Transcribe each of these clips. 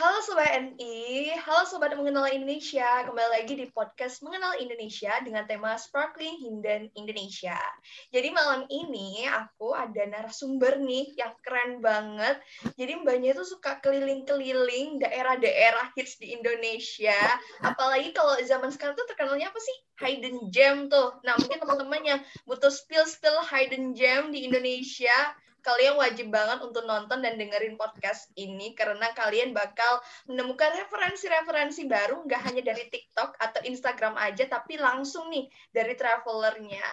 Halo Sobat NI, halo Sobat Mengenal Indonesia, kembali lagi di podcast Mengenal Indonesia dengan tema Sparkling Hidden Indonesia. Jadi malam ini aku ada narasumber nih yang keren banget. Jadi mbaknya itu suka keliling-keliling daerah-daerah hits di Indonesia. Apalagi kalau zaman sekarang tuh terkenalnya apa sih? Hidden Gem tuh. Nah mungkin teman-teman yang butuh spill-spill Hidden Gem di Indonesia, kalian wajib banget untuk nonton dan dengerin podcast ini karena kalian bakal menemukan referensi-referensi baru nggak hanya dari TikTok atau Instagram aja tapi langsung nih dari travelernya.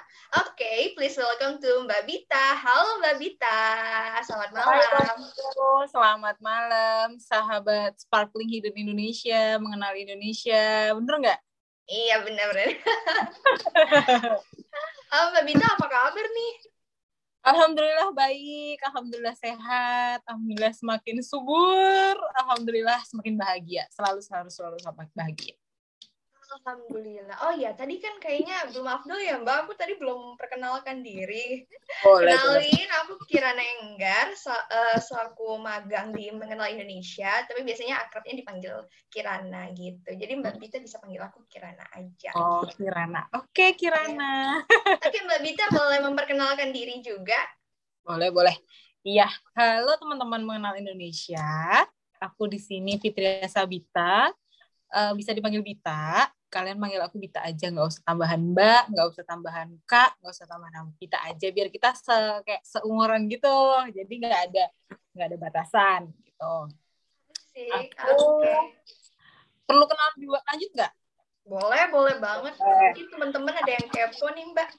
Oke, okay, please welcome to Mbak Bita. Halo Mbak Bita, selamat malam. Halo, selamat malam sahabat Sparkling Hidden Indonesia, mengenal Indonesia. Bener nggak? Iya benar-benar. Halo Mbak Bita, apa kabar nih? Alhamdulillah baik, alhamdulillah sehat, alhamdulillah semakin subur, alhamdulillah semakin bahagia, selalu selalu selalu selalu bahagia. Alhamdulillah. Oh ya, tadi kan kayaknya belum Abdul ya Mbak. Aku tadi belum perkenalkan diri. Boleh, Kenalin, aku Kirana Enggar, so, uh, selaku magang di Mengenal Indonesia. Tapi biasanya akrabnya dipanggil Kirana gitu. Jadi Mbak hmm. Bita bisa panggil aku Kirana aja. Oh, Kirana. Oke, okay, Kirana. Oke, okay, Mbak Bita boleh memperkenalkan diri juga? Boleh, boleh. Iya, halo teman-teman Mengenal Indonesia. Aku di sini Fitria Sabita. Uh, bisa dipanggil Bita kalian manggil aku Bita aja nggak usah tambahan Mbak nggak usah tambahan Kak nggak usah tambahan Bita aja biar kita se kayak seumuran gitu jadi nggak ada nggak ada batasan gitu Asik, aku okay. perlu kenal juga lanjut nggak boleh boleh banget mungkin teman-teman ada yang kepo nih Mbak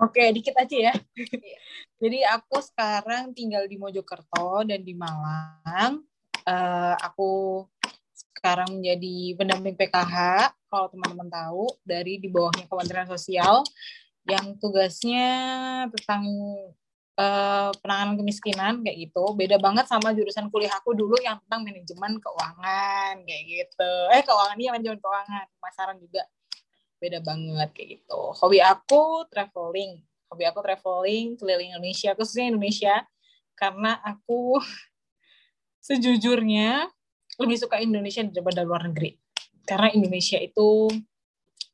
Oke, dikit aja ya. Iya. Jadi aku sekarang tinggal di Mojokerto dan di Malang. Uh, aku sekarang menjadi pendamping PKH kalau teman-teman tahu dari di bawahnya Kementerian Sosial yang tugasnya tentang uh, penanganan kemiskinan kayak gitu. Beda banget sama jurusan kuliah aku dulu yang tentang manajemen keuangan kayak gitu. Eh keuangan iya manajemen keuangan pemasaran juga. Beda banget kayak gitu. Hobi aku traveling. Hobi aku traveling keliling Indonesia khususnya Indonesia. Karena aku sejujurnya lebih suka Indonesia daripada luar negeri karena Indonesia itu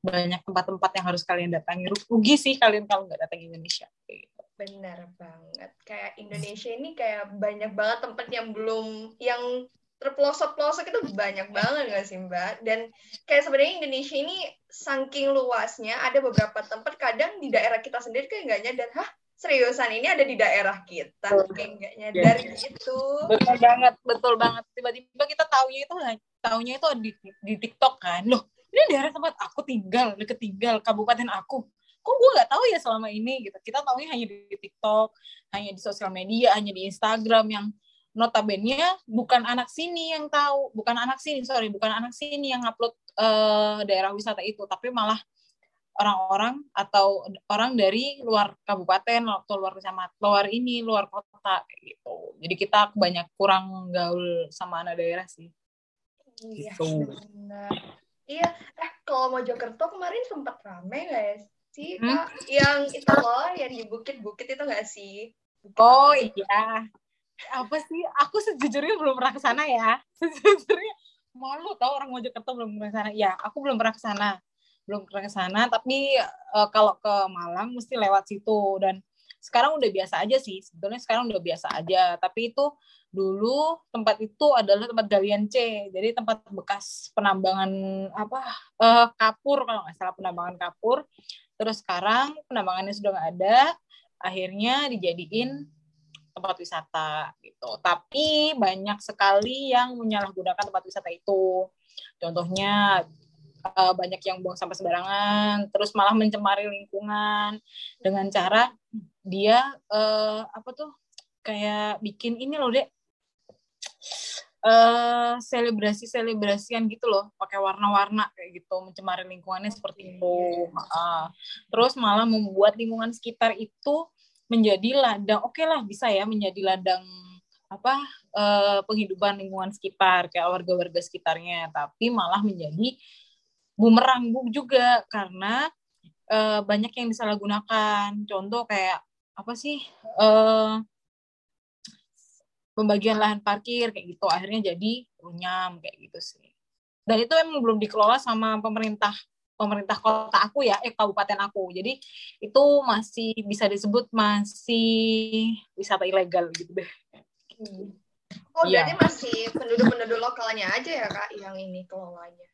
banyak tempat-tempat yang harus kalian datangi rugi sih kalian kalau nggak datang Indonesia gitu. benar banget kayak Indonesia ini kayak banyak banget tempat yang belum yang terpelosok-pelosok itu banyak banget gak sih Mbak? Dan kayak sebenarnya Indonesia ini saking luasnya ada beberapa tempat kadang di daerah kita sendiri kayak nggak nyadar, hah seriusan ini ada di daerah kita kayak nggak nyadar yeah. gitu betul banget betul banget. Tiba-tiba kita taunya itu taunya itu di, di TikTok kan. Loh ini daerah tempat aku tinggal deket tinggal kabupaten aku. Kok gue nggak tahu ya selama ini gitu. Kita taunya hanya di TikTok hanya di sosial media hanya di Instagram yang notabene bukan anak sini yang tahu. Bukan anak sini sorry bukan anak sini yang upload uh, daerah wisata itu tapi malah orang-orang atau orang dari luar kabupaten atau luar kecamatan, luar ini, luar kota gitu. Jadi kita banyak kurang gaul sama anak daerah sih. Iya, gitu. Iya, eh kalau Mojokerto kemarin sempat rame nggak ya sih, hmm? Kak? Yang itu loh, yang di bukit-bukit itu nggak sih? Bukit oh iya. Apa sih? Aku sejujurnya belum pernah ke sana ya. Sejujurnya malu tau orang Mojokerto belum pernah ke sana. Ya, aku belum pernah ke sana belum ke sana tapi uh, kalau ke Malang mesti lewat situ. Dan sekarang udah biasa aja sih sebetulnya sekarang udah biasa aja. Tapi itu dulu tempat itu adalah tempat galian C jadi tempat bekas penambangan apa uh, kapur kalau nggak salah penambangan kapur. Terus sekarang penambangannya sudah nggak ada akhirnya dijadiin tempat wisata gitu. Tapi banyak sekali yang menyalahgunakan tempat wisata itu. Contohnya uh, banyak yang buang sampah sembarangan, terus malah mencemari lingkungan dengan cara dia uh, apa tuh kayak bikin ini loh dek. Uh, selebrasi selebrasian gitu loh pakai warna-warna kayak gitu mencemari lingkungannya seperti itu. Uh, terus malah membuat lingkungan sekitar itu menjadi ladang oke okay lah bisa ya menjadi ladang apa uh, penghidupan lingkungan sekitar kayak warga-warga sekitarnya. Tapi malah menjadi bumerang juga karena uh, banyak yang disalahgunakan. Contoh kayak apa sih? Uh, pembagian lahan parkir kayak gitu akhirnya jadi runyam kayak gitu sih dan itu emang belum dikelola sama pemerintah pemerintah kota aku ya eh kabupaten aku jadi itu masih bisa disebut masih wisata ilegal gitu deh oh ya. berarti masih penduduk-penduduk lokalnya aja ya kak yang ini kelolanya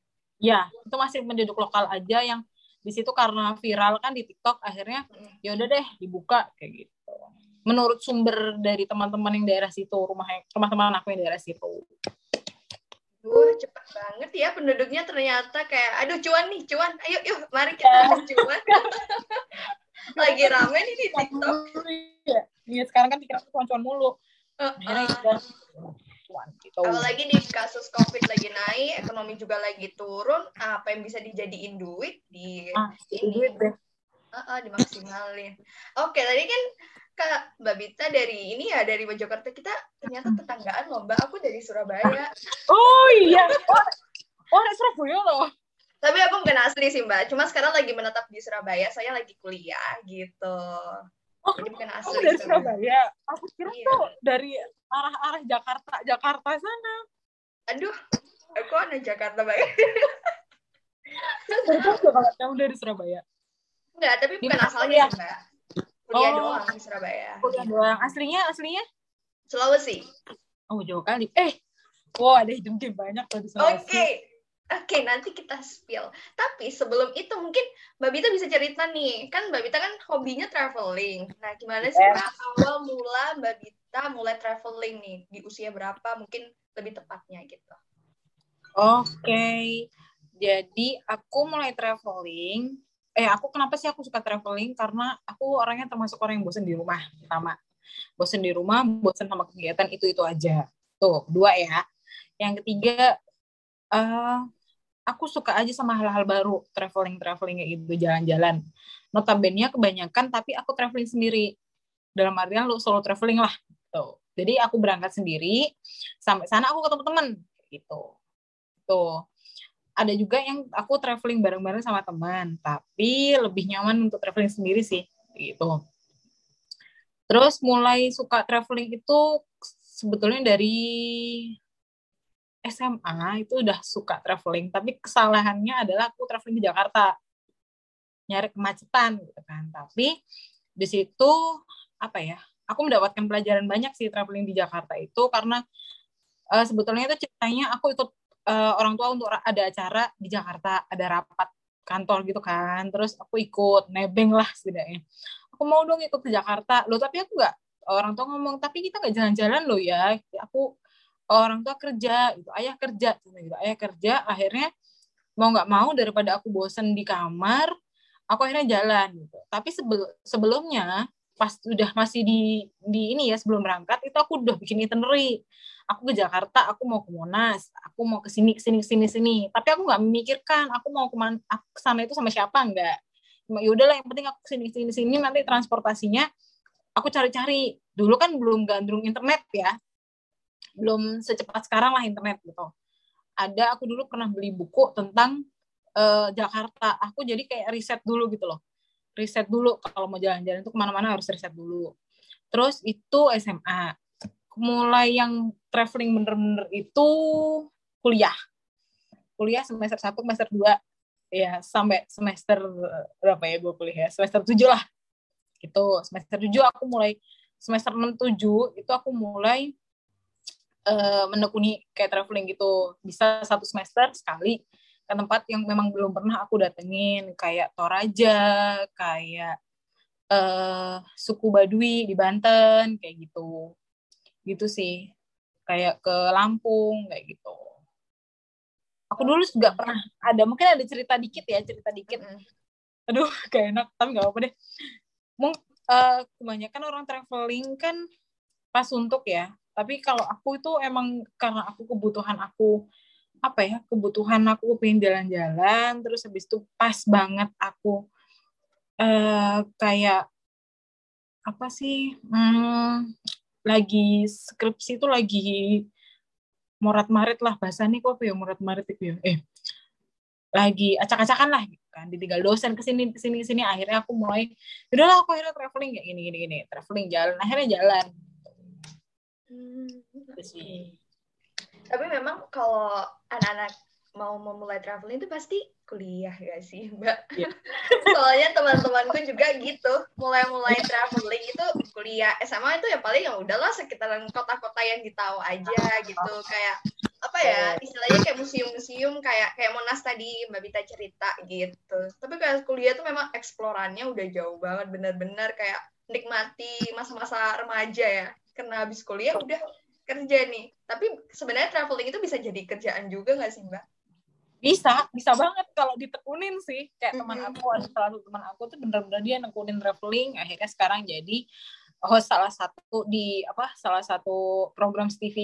ya itu masih penduduk lokal aja yang di situ karena viral kan di TikTok akhirnya ya udah deh dibuka kayak gitu menurut sumber dari teman-teman yang daerah situ rumah rumah teman aku yang daerah situ Duh, cepat banget ya penduduknya ternyata kayak, aduh cuan nih, cuan, ayo yuk, mari kita yeah. cuan. Lagi rame nih di TikTok. Iya, ya, sekarang kan TikTok cuan-cuan mulu. Uh, uh. Cuan gitu. Apalagi di kasus COVID lagi naik, ekonomi juga lagi turun, apa yang bisa dijadiin duit di ah, ini. Duit deh. Uh, uh, dimaksimalin. Oke, tadi kan Kak Mbak Bita dari ini ya dari Mojokerto kita ternyata tetanggaan loh Mbak aku dari Surabaya. Oh iya. Oh, oh dari Surabaya loh. Tapi aku bukan asli sih Mbak. Cuma sekarang lagi menetap di Surabaya. Saya lagi kuliah gitu. Oh, Jadi bukan asli. Oh, dari Surabaya. Aku kira iya. tuh dari arah-arah Jakarta, Jakarta sana. Aduh, aku anak Jakarta banget. Kamu dari Surabaya? Enggak, tapi bukan asalnya Mbak kuliah oh, doang di Surabaya. Kuliah doang. Aslinya aslinya? Sulawesi. Oh, jauh kali. Eh, wow ada hidung game banyak tuh di Sulawesi. Oke. Okay. Oke, okay, nanti kita spill. Tapi sebelum itu mungkin Mbak Bita bisa cerita nih. Kan Mbak Bita kan hobinya traveling. Nah, gimana sih yeah. awal mula Mbak Bita mulai traveling nih? Di usia berapa mungkin lebih tepatnya gitu. Oke. Okay. Jadi aku mulai traveling eh aku kenapa sih aku suka traveling karena aku orangnya termasuk orang yang bosen di rumah pertama bosen di rumah bosen sama kegiatan itu itu aja tuh dua ya yang ketiga uh, aku suka aja sama hal-hal baru traveling traveling kayak gitu jalan-jalan. Notabene kebanyakan tapi aku traveling sendiri. Dalam artian lu solo traveling lah tuh jadi aku berangkat sendiri sampai sana aku ketemu temen gitu. Tuh ada juga yang aku traveling bareng-bareng sama teman, tapi lebih nyaman untuk traveling sendiri sih, gitu. Terus mulai suka traveling itu sebetulnya dari SMA itu udah suka traveling, tapi kesalahannya adalah aku traveling di Jakarta, nyari kemacetan gitu kan. Tapi di situ apa ya? Aku mendapatkan pelajaran banyak sih traveling di Jakarta itu karena uh, sebetulnya itu ceritanya aku ikut uh, orang tua untuk ada acara di Jakarta, ada rapat kantor gitu kan. Terus aku ikut nebeng lah setidaknya. Aku mau dong ikut ke Jakarta. Loh tapi aku nggak orang tua ngomong tapi kita nggak jalan-jalan loh ya. Aku orang tua kerja gitu, ayah kerja gitu. Ayah kerja akhirnya mau nggak mau daripada aku bosen di kamar, aku akhirnya jalan gitu. Tapi sebel, sebelumnya pas udah masih di di ini ya sebelum berangkat itu aku udah bikin itinerary. Aku ke Jakarta aku mau ke Monas aku mau ke sini sini sini sini. Tapi aku nggak memikirkan aku mau ke ke sana itu sama siapa enggak ya udahlah yang penting aku sini sini sini nanti transportasinya aku cari-cari. Dulu kan belum gandrung internet ya belum secepat sekarang lah internet gitu ada aku dulu pernah beli buku tentang uh, Jakarta aku jadi kayak riset dulu gitu loh riset dulu kalau mau jalan-jalan itu ke mana-mana harus riset dulu. Terus itu SMA. Mulai yang traveling bener-bener itu kuliah. Kuliah semester 1, semester 2. Ya, sampai semester berapa ya gue kuliah? Semester 7 lah. Gitu. Semester 7 aku mulai, semester 6, 7 itu aku mulai uh, menekuni kayak traveling gitu. Bisa satu semester sekali ke tempat yang memang belum pernah aku datengin. Kayak Toraja kayak uh, suku Baduy di Banten kayak gitu. Gitu sih. Kayak ke Lampung kayak gitu. Aku dulu juga pernah ada mungkin ada cerita dikit ya cerita dikit. Aduh gak enak tapi nggak apa-apa deh. Mung, uh, kebanyakan orang traveling kan pas untuk ya. Tapi kalau aku itu emang karena aku kebutuhan aku apa ya kebutuhan aku pengen jalan-jalan terus habis itu pas banget aku uh, kayak apa sih hmm, lagi skripsi itu lagi morat marit lah bahasa nih kok ya morat marit itu ya? Eh lagi acak-acakan lah gitu kan ditinggal dosen ke sini ke sini ke sini akhirnya aku mulai udahlah aku akhirnya traveling kayak gini gini gini traveling jalan. Akhirnya jalan Hmm. Itu sih. Tapi memang kalau anak-anak mau memulai traveling itu pasti kuliah gak sih mbak? Iya. Soalnya teman-temanku juga gitu, mulai-mulai traveling itu kuliah SMA itu ya paling ya udahlah sekitaran kota-kota yang ditahu aja gitu, kayak apa ya istilahnya kayak museum-museum kayak kayak Monas tadi Mbak Bita cerita gitu. Tapi kayak kuliah tuh memang eksplorannya udah jauh banget, bener-bener kayak nikmati masa-masa remaja ya. Karena habis kuliah udah kerja nih. Tapi sebenarnya traveling itu bisa jadi kerjaan juga nggak sih Mbak? Bisa, bisa banget kalau ditekunin sih. Kayak teman aku, satu teman aku tuh bener-bener dia nekunin traveling, akhirnya sekarang jadi host salah satu di apa salah satu program TV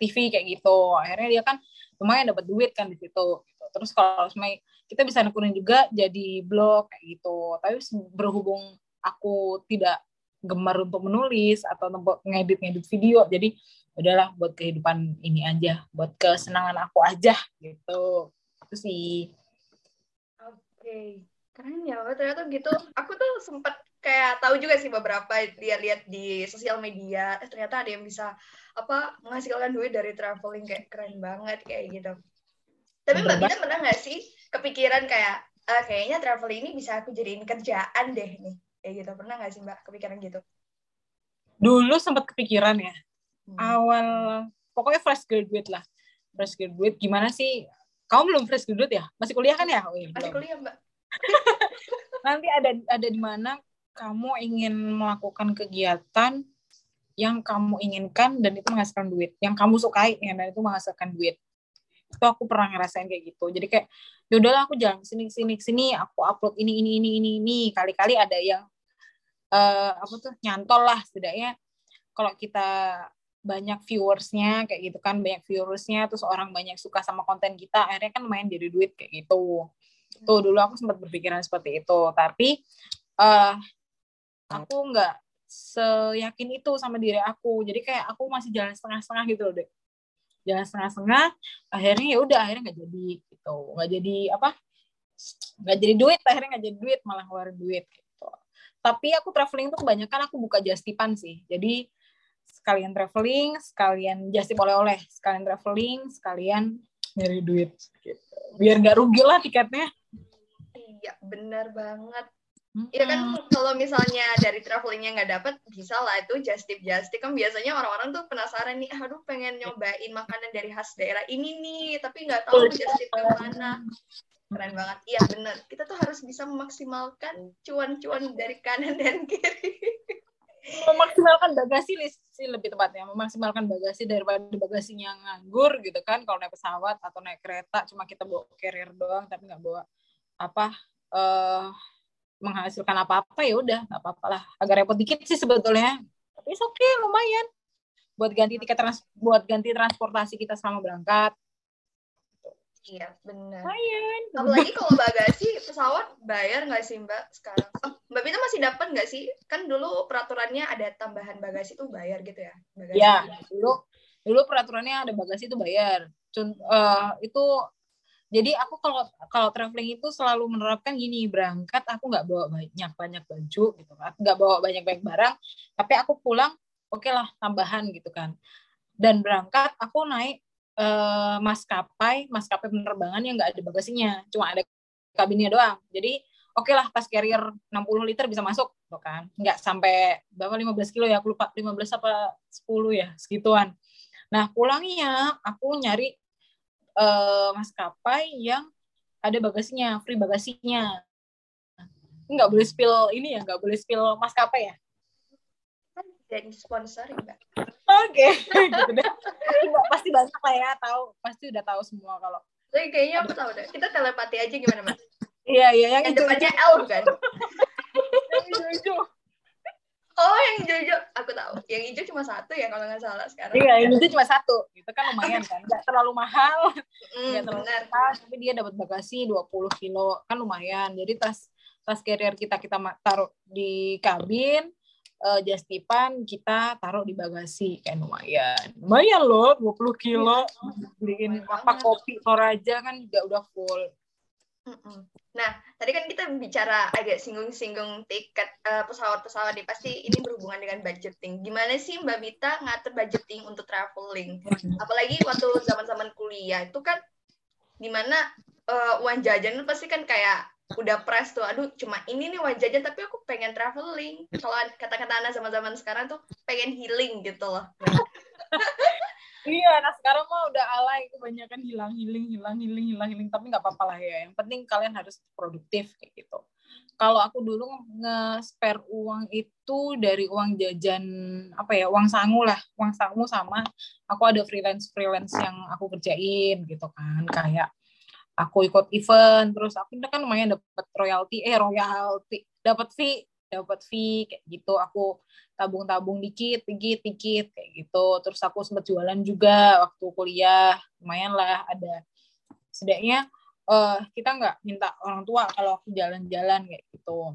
TV kayak gitu. Akhirnya dia kan lumayan dapat duit kan di situ. gitu. Terus kalau semuanya kita bisa nekunin juga jadi blog kayak gitu. Tapi berhubung aku tidak gemar untuk menulis atau untuk ngedit-ngedit video, jadi udahlah buat kehidupan ini aja, buat kesenangan aku aja gitu. Itu sih. Oke, keren ya. Ternyata gitu. Aku tuh sempat kayak tahu juga sih beberapa lihat-lihat di sosial media. Eh, ternyata ada yang bisa apa menghasilkan duit dari traveling kayak keren banget kayak gitu. Tapi Mbak Bita pernah nggak sih kepikiran kayak "Ah, kayaknya traveling ini bisa aku jadiin kerjaan deh nih. Kayak gitu. Pernah nggak sih Mbak kepikiran gitu? Dulu sempat kepikiran ya, Hmm. awal pokoknya fresh graduate lah. Fresh graduate gimana sih? Kamu belum fresh graduate ya? Masih kuliah kan ya? Oh, iya, Masih belum. kuliah Mbak? Nanti ada ada di mana kamu ingin melakukan kegiatan yang kamu inginkan dan itu menghasilkan duit, yang kamu sukai ya, dan itu menghasilkan duit. Itu aku pernah ngerasain kayak gitu. Jadi kayak yaudahlah aku jalan sini sini sini, aku upload ini ini ini ini ini. Kali-kali ada yang eh apa tuh nyantol lah setidaknya. Kalau kita banyak viewersnya kayak gitu kan banyak viewersnya terus orang banyak suka sama konten kita akhirnya kan main jadi duit kayak gitu. Tuh dulu aku sempat berpikiran seperti itu. Tapi eh aku nggak seyakin itu sama diri aku. Jadi kayak aku masih jalan setengah-setengah gitu loh deh jalan setengah-setengah akhirnya ya udah akhirnya nggak jadi gitu. Nggak jadi apa nggak jadi duit akhirnya nggak jadi duit malah ngeluarin duit tapi aku traveling tuh kebanyakan aku buka jastipan sih. Jadi sekalian traveling sekalian jastip oleh-oleh sekalian traveling sekalian nyari duit. Gitu. biar nggak rugi lah tiketnya. Iya, benar banget. Iya kan kalau misalnya dari travelingnya nggak dapat bisa lah itu just tip just tip kan biasanya orang-orang tuh penasaran nih aduh pengen nyobain makanan dari khas daerah ini nih tapi nggak tahu just tip ke mana keren banget. Iya bener. Kita tuh harus bisa memaksimalkan cuan-cuan dari kanan dan kiri. Memaksimalkan bagasi sih lebih tepatnya. Memaksimalkan bagasi daripada bagasinya nganggur gitu kan. Kalau naik pesawat atau naik kereta cuma kita bawa carrier doang tapi nggak bawa apa eh menghasilkan apa-apa ya udah nggak apa-apa lah. Agak repot dikit sih sebetulnya. Tapi oke okay, lumayan. Buat ganti tiket trans buat ganti transportasi kita selama berangkat iya bener lumayan. Apalagi kalau bagasi pesawat bayar nggak sih mbak sekarang? Oh, mbak Bita masih dapat nggak sih? Kan dulu peraturannya ada tambahan bagasi tuh bayar gitu ya bagasi ya dulu dulu peraturannya ada bagasi itu bayar. Cun, uh, itu jadi aku kalau kalau traveling itu selalu menerapkan gini berangkat aku nggak bawa banyak banyak baju gitu kan. Nggak bawa banyak banyak barang tapi aku pulang oke okay lah tambahan gitu kan. Dan berangkat aku naik uh, maskapai maskapai penerbangan yang nggak ada bagasinya cuma ada kabinnya doang jadi oke okay lah tas carrier 60 liter bisa masuk gitu kan nggak sampai berapa 15 kilo ya aku lupa 15 apa 10 ya segituan nah pulangnya aku nyari uh, maskapai yang ada bagasinya, free bagasinya. Nggak boleh spill ini ya, nggak boleh spill maskapai ya. Jadi sponsor mbak Oke, okay. gitu deh. Pasti banyak lah ya, tahu, pasti udah tahu semua kalau. Tapi kayaknya aku tahu deh. Kita telepati aja gimana mas? Iya iya yang, Yang itu depannya L kan? Oh yang hijau aku tahu. Yang hijau cuma satu ya kalau nggak salah sekarang. Iya, yang itu cuma satu. Itu kan lumayan kan, nggak terlalu mahal. Nggak terlalu mahal, tapi dia dapat bagasi 20 kilo, kan lumayan. Jadi tas tas carrier kita kita taruh di kabin, uh, jastipan kita taruh di bagasi kayak lumayan lumayan loh 20 kilo beliin Lumayan apa banget. kopi Toraja kan juga udah full Nah, tadi kan kita bicara agak singgung-singgung tiket uh, pesawat-pesawat nih. Pasti ini berhubungan dengan budgeting. Gimana sih Mbak Bita ngatur budgeting untuk traveling? Apalagi waktu zaman-zaman kuliah itu kan di mana uh, uang jajan itu pasti kan kayak udah press tuh. Aduh, cuma ini nih uang tapi aku pengen traveling. Kalau kata-kata anak zaman-zaman sekarang tuh pengen healing gitu loh. Iya, nah sekarang mah udah alay kebanyakan hilang hilang hilang hilang hilang hilang tapi nggak apa-apa lah ya. Yang penting kalian harus produktif kayak gitu. Kalau aku dulu nge-spare uang itu dari uang jajan apa ya, uang sangu lah, uang sangu sama aku ada freelance freelance yang aku kerjain gitu kan, kayak aku ikut event terus aku kan lumayan dapat royalti eh royalti dapat fee dapat fee kayak gitu. Aku tabung-tabung dikit dikit dikit kayak gitu. Terus aku sempat jualan juga waktu kuliah lumayan lah ada. Setidaknya uh, kita nggak minta orang tua kalau jalan-jalan kayak gitu.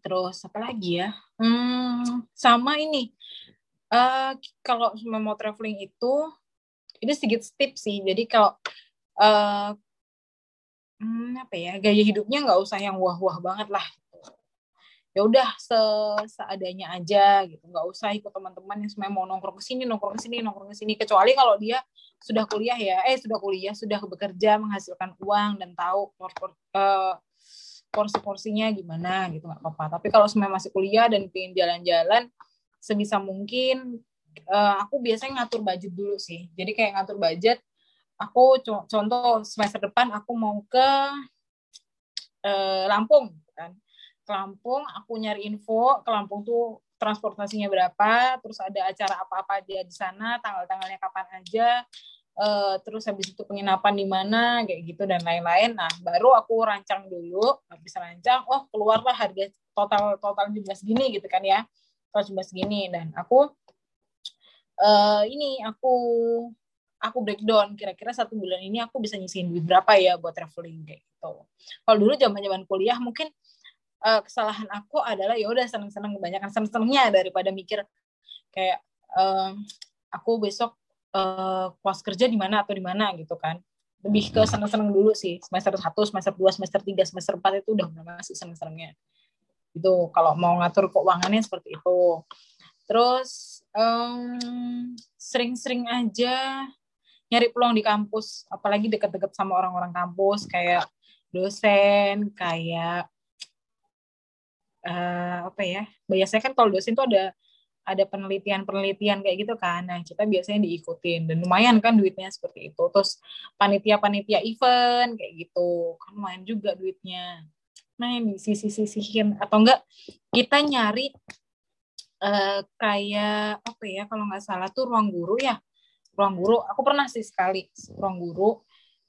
Terus apa lagi ya? Hmm, sama ini. Uh, kalau mau traveling itu ini sedikit tips sih. Jadi kalau uh, hmm, apa ya gaya hidupnya nggak usah yang wah-wah banget lah ya udah se seadanya aja gitu. Nggak usah ikut teman-teman yang semuanya mau nongkrong ke sini nongkrong ke sini nongkrong ke sini. Kecuali kalau dia sudah kuliah ya eh sudah kuliah sudah bekerja menghasilkan uang dan tahu por uh, porsi-porsinya gimana gitu nggak apa-apa. Tapi kalau semuanya masih kuliah dan pengen jalan-jalan sebisa mungkin uh, aku biasanya ngatur budget dulu sih. Jadi kayak ngatur budget aku contoh semester depan aku mau ke uh, Lampung kan ke Lampung, aku nyari info ke Lampung tuh transportasinya berapa, terus ada acara apa-apa aja di sana, tanggal-tanggalnya kapan aja, uh, terus habis itu penginapan di mana, kayak gitu dan lain-lain. Nah, baru aku rancang dulu, habis rancang, oh keluarlah harga total total jumlah segini gitu kan ya, total jumlah segini dan aku uh, ini aku aku breakdown kira-kira satu bulan ini aku bisa nyisihin duit berapa ya buat traveling kayak gitu. Kalau dulu zaman-zaman kuliah mungkin uh, kesalahan aku adalah ya udah seneng-seneng kebanyakan seneng-senengnya daripada mikir kayak uh, aku besok uh, kerja di mana atau di mana gitu kan. Lebih ke seneng-seneng dulu sih semester 1, semester 2, semester 3, semester 4 itu udah masih seneng-senengnya. Itu kalau mau ngatur keuangannya seperti itu. Terus um, sering-sering aja nyari peluang di kampus apalagi deket-deket sama orang-orang kampus kayak dosen kayak uh, apa ya biasanya kan kalau dosen tuh ada ada penelitian-penelitian kayak gitu kan. Nah kita biasanya diikutin dan lumayan kan duitnya seperti itu. Terus panitia-panitia event kayak gitu kan lumayan juga duitnya. Nah yang disisi-sisihin atau enggak kita nyari uh, kayak apa ya kalau nggak salah tuh ruang guru ya ruang guru. Aku pernah sih sekali ruang guru.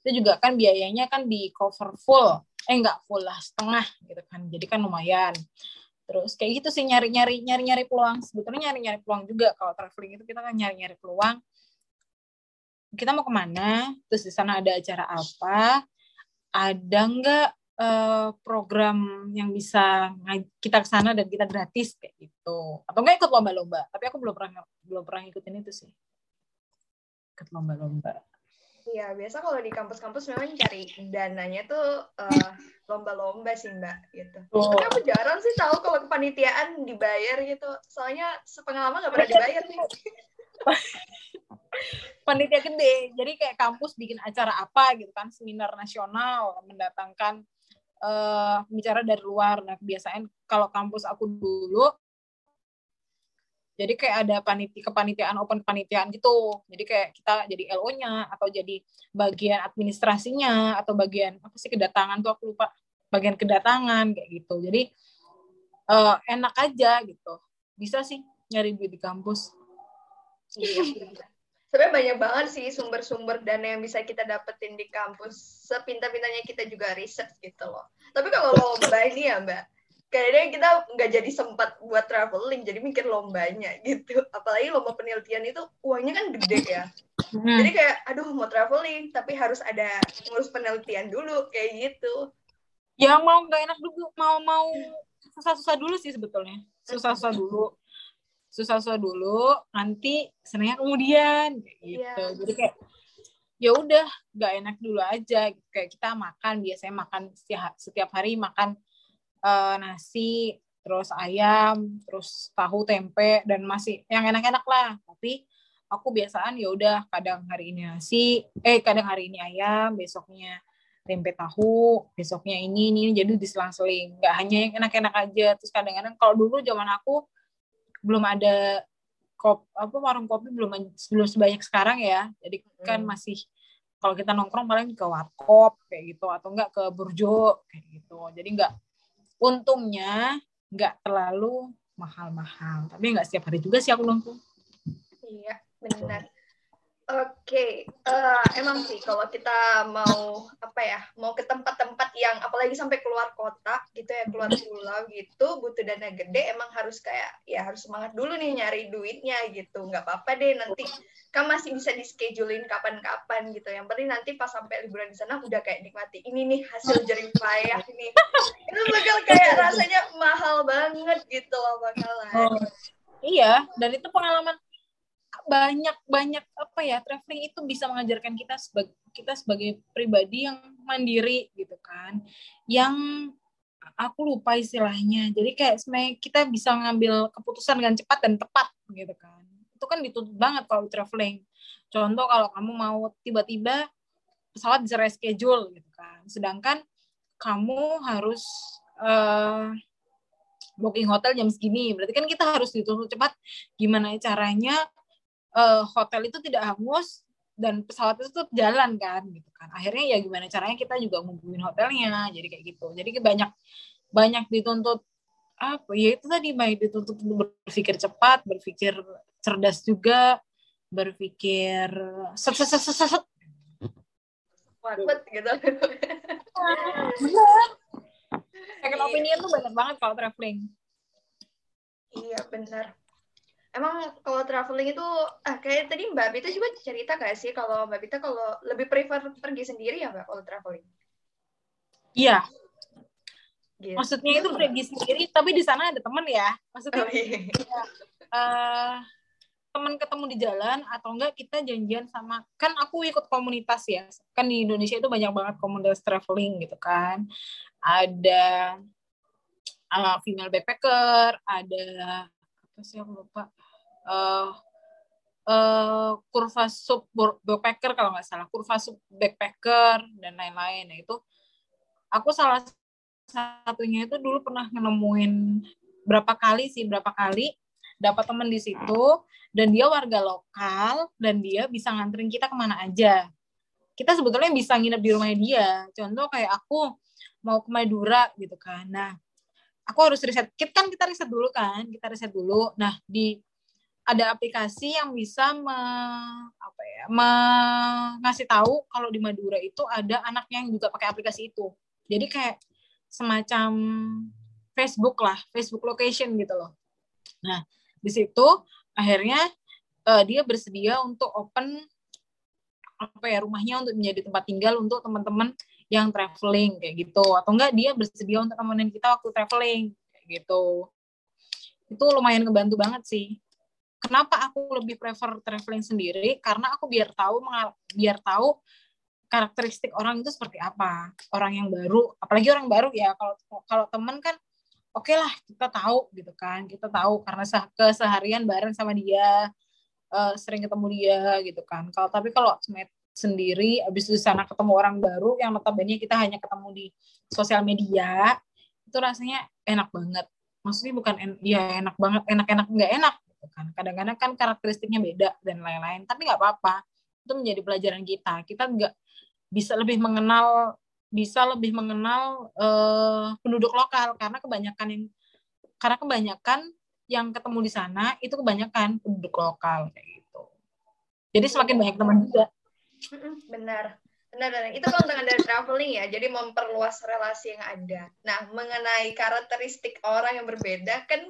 Itu juga kan biayanya kan di cover full. Eh enggak full lah setengah gitu kan. Jadi kan lumayan. Terus kayak gitu sih nyari nyari nyari nyari peluang. Sebetulnya nyari nyari peluang juga. Kalau traveling itu kita kan nyari nyari peluang. Kita mau ke mana? Terus di sana ada acara apa? Ada enggak uh, program yang bisa kita ke sana dan kita gratis? Kayak gitu. Atau enggak ikut lomba-lomba? Tapi aku belum pernah belum pernah ikutin itu sih ikut lomba-lomba Iya, biasa kalau di kampus-kampus memang cari dananya tuh uh, lomba-lomba sih mbak gitu. Oh. Tapi aku jarang sih tahu kalau kepanitiaan dibayar gitu. Soalnya sepengalaman nggak pernah dibayar nih. Panitia gede, jadi kayak kampus bikin acara apa gitu kan, seminar nasional, mendatangkan uh, bicara dari luar. Nah kebiasaan kalau kampus aku dulu jadi kayak ada panitia kepanitiaan open kepanitiaan gitu. Jadi kayak kita jadi LO-nya atau jadi bagian administrasinya atau bagian apa sih kedatangan tuh aku lupa bagian kedatangan kayak gitu. Jadi uh, enak aja gitu. Bisa sih nyari duit di kampus. Iya. Sebenarnya banyak banget sih sumber-sumber dana yang bisa kita dapetin di kampus. Sepintar-pintarnya kita juga riset gitu loh. Tapi kalau lomba ini ya Mbak, kayaknya kita nggak jadi sempat buat traveling jadi mikir lombanya gitu. Apalagi lomba penelitian itu uangnya kan gede ya. Hmm. jadi kayak aduh mau traveling tapi harus ada ngurus penelitian dulu kayak gitu. Ya mau nggak enak dulu mau mau susah-susah dulu sih sebetulnya. Susah-susah dulu. Susah-susah dulu nanti senangnya kemudian kayak gitu. Yeah. jadi kayak ya udah nggak enak dulu aja. Kayak kita makan biasanya makan setiap setiap hari makan uh, nasi terus ayam terus tahu tempe dan masih yang enak-enak lah. Tapi aku biasaan ya udah kadang hari ini nasi eh kadang hari ini ayam besoknya tempe tahu besoknya ini ini jadi diselang-seling. Nggak hanya yang enak-enak aja. Terus kadang-kadang kalau dulu zaman aku belum ada kop apa warung kopi belum belum sebanyak sekarang ya. Jadi kan hmm. masih kalau kita nongkrong paling ke warkop kayak gitu atau enggak ke burjo kayak gitu. Jadi enggak untungnya enggak terlalu mahal-mahal. Tapi enggak setiap hari juga sih aku nongkrong iya benar Oke, okay. uh, eh, emang sih kalau kita mau apa ya, mau ke tempat-tempat yang apalagi sampai keluar kota gitu ya, keluar pulau gitu, butuh dana gede, emang harus kayak ya harus semangat dulu nih nyari duitnya gitu, nggak apa-apa deh nanti kan masih bisa di schedulein kapan-kapan gitu. Yang penting nanti pas sampai liburan di sana udah kayak nikmati ini nih hasil jerih payah ini, itu bakal kayak rasanya mahal banget gitu loh bakalan. Oh, iya, dan itu pengalaman banyak banyak apa ya traveling itu bisa mengajarkan kita sebagai kita sebagai pribadi yang mandiri gitu kan. Yang aku lupa istilahnya. Jadi kayak sebenarnya kita bisa ngambil keputusan dengan cepat dan tepat gitu kan. Itu kan dituntut banget kalau traveling. Contoh kalau kamu mau tiba-tiba pesawat bisa reschedule gitu kan. Sedangkan kamu harus uh, booking hotel jam segini. Berarti kan kita harus dituntut cepat gimana caranya uh, hotel itu tidak hangus dan pesawat itu tetap jalan kan gitu kan. Akhirnya ya gimana caranya kita juga ngubungin hotelnya jadi kayak gitu. Jadi banyak banyak dituntut apa ya itu tadi baik dituntut berpikir cepat berpikir cerdas juga berpikir set set set set set gitu second opinion tuh banyak banget kalau traveling iya benar emang kalau traveling itu ah kayak tadi Mbak Bita juga cerita gak sih kalau Mbak Bita kalau lebih prefer pergi sendiri ya Mbak kalau traveling? Iya. Gitu. Maksudnya itu pergi sendiri tapi di sana ada teman ya. Maksudnya oh, iya. ya, uh, teman ketemu di jalan atau enggak kita janjian sama kan aku ikut komunitas ya. Kan di Indonesia itu banyak banget komunitas traveling gitu kan. Ada uh, female backpacker, ada apa sih aku lupa uh, kurva sub backpacker kalau nggak salah. Kurva sub backpacker dan lain-lain. Nah itu aku salah satunya itu dulu pernah nemuin berapa kali sih berapa kali dapat temen di situ dan dia warga lokal dan dia bisa nganterin kita ke mana aja. Kita sebetulnya bisa nginep di rumah dia. Contoh kayak aku mau ke Madura gitu kan. Nah aku harus riset. Kita kan kita riset dulu kan kita riset dulu. Nah di ada aplikasi yang bisa me, apa ya, me, ngasih tahu kalau di Madura itu ada anaknya yang juga pakai aplikasi itu. Jadi kayak semacam Facebook lah, Facebook location gitu loh. Nah, di situ akhirnya uh, dia bersedia untuk open apa ya rumahnya untuk menjadi tempat tinggal untuk teman-teman yang traveling kayak gitu atau enggak dia bersedia untuk temenin kita waktu traveling kayak gitu itu lumayan ngebantu banget sih kenapa aku lebih prefer traveling sendiri? Karena aku biar tahu biar tahu karakteristik orang itu seperti apa. Orang yang baru apalagi orang baru ya. Kalau kalau temen kan oke okay lah kita tahu gitu kan. Kita tahu karena keseharian bareng sama dia uh, sering ketemu dia gitu kan. Kalau tapi kalau sendiri abis di sana ketemu orang baru yang notabene kita hanya ketemu di sosial media itu rasanya enak banget. Maksudnya bukan en ya enak banget enak-enak nggak enak gitu kan. Kadang-kadang kan karakteristiknya beda dan lain-lain tapi nggak apa-apa. Itu menjadi pelajaran kita. Kita nggak bisa lebih mengenal bisa lebih mengenal uh, penduduk lokal. Karena kebanyakan yang karena kebanyakan yang ketemu di sana itu kebanyakan penduduk lokal kayak gitu. Jadi semakin banyak teman juga. Benar. Benar benar. Itu keuntungan dari traveling ya. Jadi memperluas relasi yang ada. Nah mengenai karakteristik orang yang berbeda kan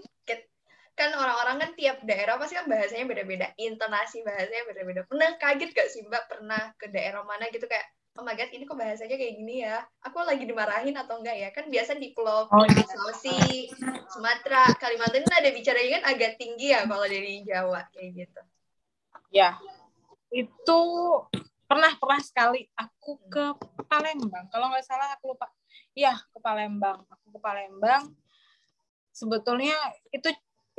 kan orang-orang kan tiap daerah pasti kan bahasanya beda-beda, intonasi bahasanya beda-beda. Pernah kaget gak sih Mbak pernah ke daerah mana gitu kayak oh my god ini kok bahasanya kayak gini ya? Aku lagi dimarahin atau enggak ya? Kan biasa di pulau oh, iya. Sulawesi Sumatera Kalimantan kan ada bicaranya kan agak tinggi ya kalau dari Jawa kayak gitu. Ya itu pernah pernah sekali. Aku ke Palembang. Kalau nggak salah aku lupa. Iya ke Palembang. Aku ke Palembang. Sebetulnya itu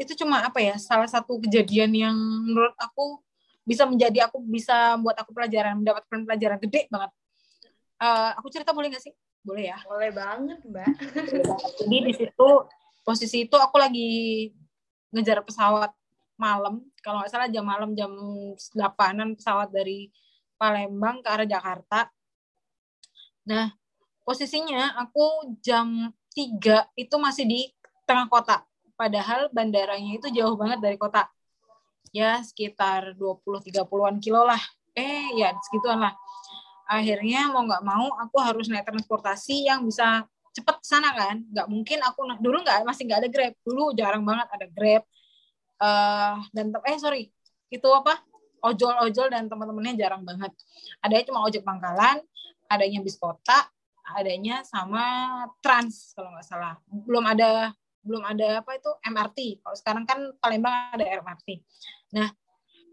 itu cuma apa ya salah satu kejadian yang menurut aku bisa menjadi aku bisa buat aku pelajaran mendapatkan pelajaran gede banget. Uh, aku cerita boleh gak sih? Boleh ya? Boleh banget mbak. Jadi di situ posisi itu aku lagi ngejar pesawat malam. Kalau nggak salah jam malam jam 8 pesawat dari Palembang ke arah Jakarta. Nah posisinya aku jam 3 itu masih di tengah kota padahal bandaranya itu jauh banget dari kota. Ya sekitar 20-30an kilo lah. Eh ya segituan lah. Akhirnya mau nggak mau aku harus naik transportasi yang bisa cepet sana kan. Nggak mungkin aku dulu nggak masih nggak ada grab. Dulu jarang banget ada grab. Uh, dan eh sorry. Itu apa? Ojol-ojol dan teman-temannya jarang banget. Adanya cuma ojek pangkalan adanya bis kota adanya sama trans kalau nggak salah. Belum ada belum ada apa itu MRT. Kalau sekarang kan Palembang ada MRT. Nah,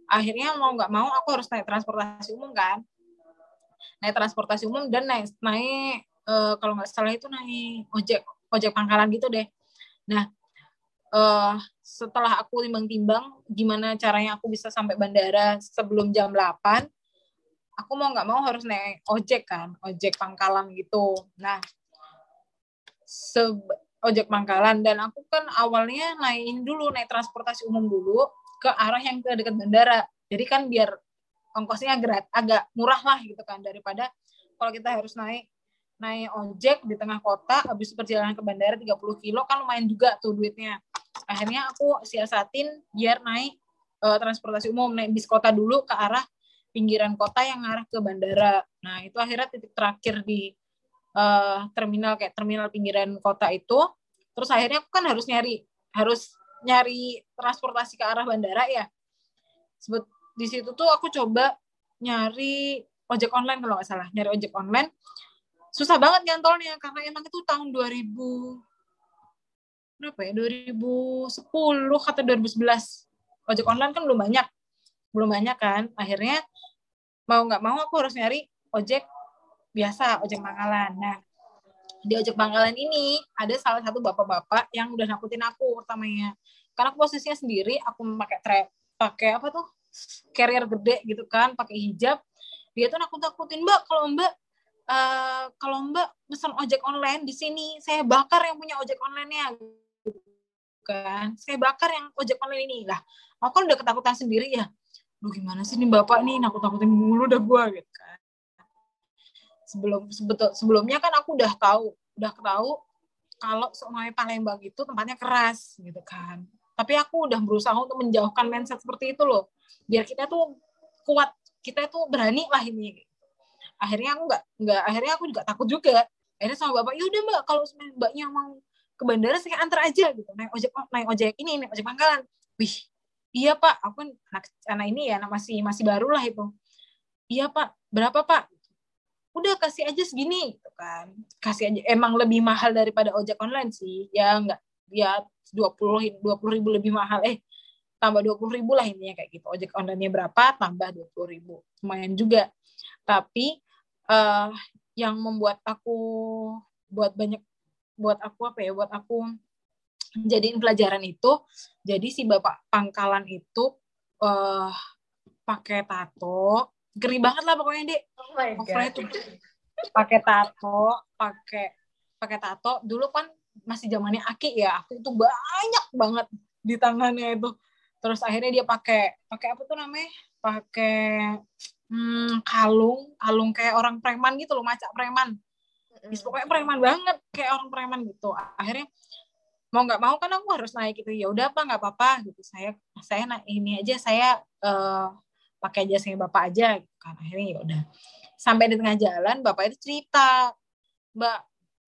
akhirnya mau nggak mau aku harus naik transportasi umum kan. Naik transportasi umum dan naik naik e, kalau nggak salah itu naik ojek ojek pangkalan gitu deh. Nah, e, setelah aku timbang-timbang gimana caranya aku bisa sampai bandara sebelum jam 8, aku mau nggak mau harus naik ojek kan, ojek pangkalan gitu. Nah, ojek pangkalan. Dan aku kan awalnya naikin dulu naik transportasi umum dulu ke arah yang ke dekat bandara. Jadi kan biar ongkosnya agak agak murah lah gitu kan daripada kalau kita harus naik naik ojek di tengah kota habis perjalanan ke bandara 30 kilo kan lumayan juga tuh duitnya. Akhirnya aku siasatin biar naik uh, transportasi umum naik bis kota dulu ke arah pinggiran kota yang arah ke bandara. Nah itu akhirnya titik terakhir di uh, terminal kayak terminal pinggiran kota itu. Terus akhirnya aku kan harus nyari harus nyari transportasi ke arah bandara ya. Sebut di situ tuh aku coba nyari ojek online kalau nggak salah. Nyari ojek online. Susah banget nyantolnya karena emang itu tahun 2000 berapa ya? 2010 atau 2011 ojek online kan belum banyak. Belum banyak kan? Akhirnya mau nggak mau aku harus nyari ojek biasa ojek pangkalan. Nah, di ojek pangkalan ini ada salah satu bapak-bapak yang udah nakutin aku pertamanya. Karena aku posisinya sendiri, aku pakai tre pakai apa tuh? carrier gede gitu kan, pakai hijab. Dia tuh nakut-nakutin, "Mbak, kalau Mbak uh, kalau Mbak pesan ojek online di sini, saya bakar yang punya ojek online-nya." Gitu kan. Saya bakar yang ojek online ini. Lah, aku kan udah ketakutan sendiri ya. Duh, gimana sih nih Bapak nih nakut-nakutin mulu udah gua gitu kan sebelum sebetul sebelumnya kan aku udah tahu udah tahu kalau soalnya Palembang itu tempatnya keras gitu kan. Tapi aku udah berusaha untuk menjauhkan mindset seperti itu loh. Biar kita tuh kuat kita tuh berani lah ini. Akhirnya aku nggak nggak akhirnya aku juga takut juga. Akhirnya sama bapak yaudah mbak kalau mbaknya mau ke bandara saya antar aja gitu. Naik ojek naik ojek ini naik ojek pangkalan. Wih iya pak. Aku kan anak, anak ini ya masih masih baru lah itu. Iya pak. Berapa pak udah kasih aja segini gitu kan. Kasih aja emang lebih mahal daripada ojek online sih. Ya enggak ya dua puluh dua puluh ribu lebih mahal. Eh tambah dua puluh ribu lah intinya kayak gitu. Ojek online-nya berapa tambah dua puluh ribu. Lumayan juga. Tapi uh, yang membuat aku buat banyak buat aku apa ya buat aku jadiin pelajaran itu jadi si bapak pangkalan itu uh, pakai tato geri banget lah pokoknya dek oh my God. tuh. Pakai tato. Pakai pakai tato. Dulu kan masih zamannya aki ya. Aku itu banyak banget di tangannya itu. Terus akhirnya dia pakai pakai apa tuh namanya? Pakai hmm, kalung. Kalung kayak orang preman gitu loh macam preman. Bis, pokoknya preman banget kayak orang preman gitu. Akhirnya mau nggak mau kan aku harus naik gitu. Ya udah apa nggak apa-apa gitu. Saya saya naik ini aja. Saya uh, pakai jasanya bapak aja kan. Akhirnya ya udah. Sampai di tengah jalan bapak itu cerita mbak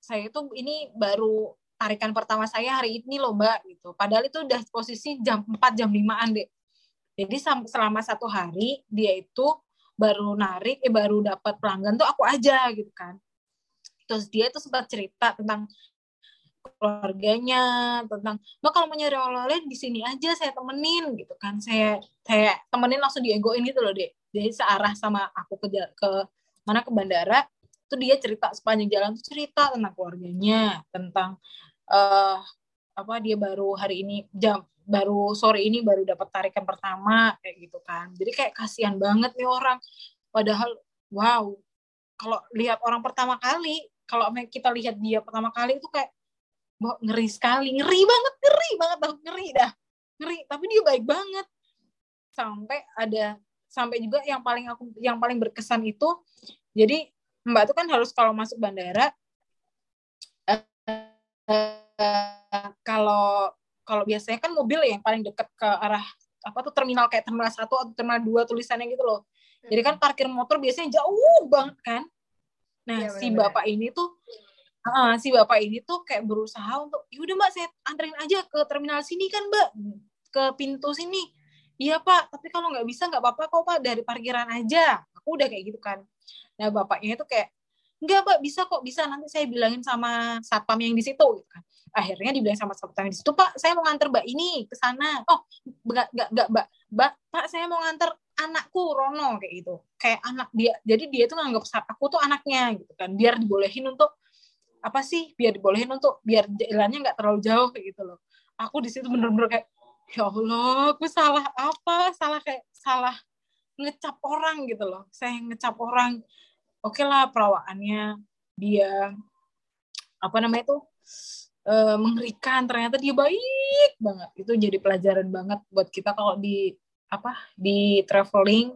saya itu ini baru tarikan pertama saya hari ini loh mbak gitu. Padahal itu udah posisi jam 4 jam 5an deh jadi selama satu hari dia itu baru narik eh baru dapat pelanggan tuh aku aja gitu kan. Terus dia itu sempat cerita tentang keluarganya tentang mbak kalau mau nyari oleh-oleh di sini aja saya temenin gitu kan. Saya saya temenin langsung diegoin gitu loh dek. Jadi searah sama aku ke ke mana ke bandara tuh dia cerita sepanjang jalan tuh cerita tentang keluarganya tentang uh, apa dia baru hari ini jam baru sore ini baru dapat tarikan pertama kayak gitu kan. Jadi kayak kasihan banget nih orang. Padahal wow kalau lihat orang pertama kali kalau kita lihat dia pertama kali itu kayak wah, ngeri sekali ngeri banget ngeri banget dah ngeri dah ngeri tapi dia baik banget sampai ada sampai juga yang paling aku yang paling berkesan itu jadi Mbak tuh kan harus kalau masuk bandara uh, uh, kalau kalau biasanya kan mobil ya yang paling dekat ke arah apa tuh terminal kayak terminal satu atau terminal dua tulisannya gitu loh. Jadi kan hmm. parkir motor biasanya jauh banget kan. Nah ya, si bapak ini tuh uh, si bapak ini tuh kayak berusaha untuk yaudah mbak saya anterin aja ke terminal sini kan mbak. Ke pintu sini. Iya pak tapi kalau nggak bisa nggak apa-apa kok pak dari parkiran aja. Aku udah kayak gitu kan. Nah bapaknya itu kayak enggak mbak bisa kok bisa nanti saya bilangin sama satpam yang di situ gitu kan. Akhirnya dibilang sama satpam di situ pak saya mau nganter mbak ini ke sana. Oh enggak enggak enggak mbak. Mbak pak saya mau nganter anakku Rono kayak gitu. Kayak anak dia jadi dia tuh nganggap aku tuh anaknya gitu kan. Biar dibolehin untuk apa sih? Biar dibolehin untuk biar jalannya nggak terlalu jauh gitu loh. Aku di situ bener-bener kayak ya Allah aku salah apa? Salah kayak salah ngecap orang gitu loh. Saya ngecap orang. Oke okay lah perawaannya dia apa namanya itu e, mengerikan. Ternyata dia baik banget. Itu jadi pelajaran banget buat kita kalau di apa di traveling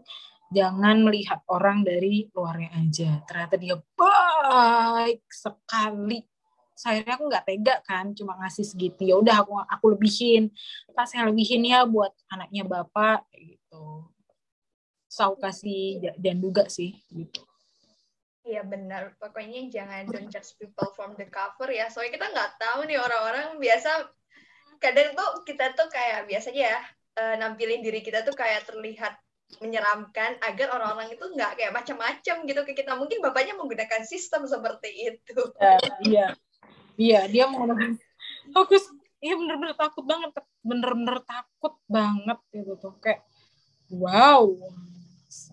jangan melihat orang dari luarnya aja. Ternyata dia baik sekali. Saya aku nggak tega kan cuma ngasih segitu. Ya udah aku aku lebihin. Pas saya lebihin ya buat anaknya bapak gitu. Saya kasih dan juga sih gitu. Iya benar, pokoknya jangan don't judge people from the cover ya. Soalnya kita nggak tahu nih orang-orang biasa kadang tuh kita tuh kayak biasanya ya uh, nampilin diri kita tuh kayak terlihat menyeramkan agar orang-orang itu nggak kayak macam-macam gitu ke kita. Mungkin bapaknya menggunakan sistem seperti itu. Uh, iya, iya dia mau fokus. Iya bener-bener takut banget, bener-bener takut banget gitu tuh kayak wow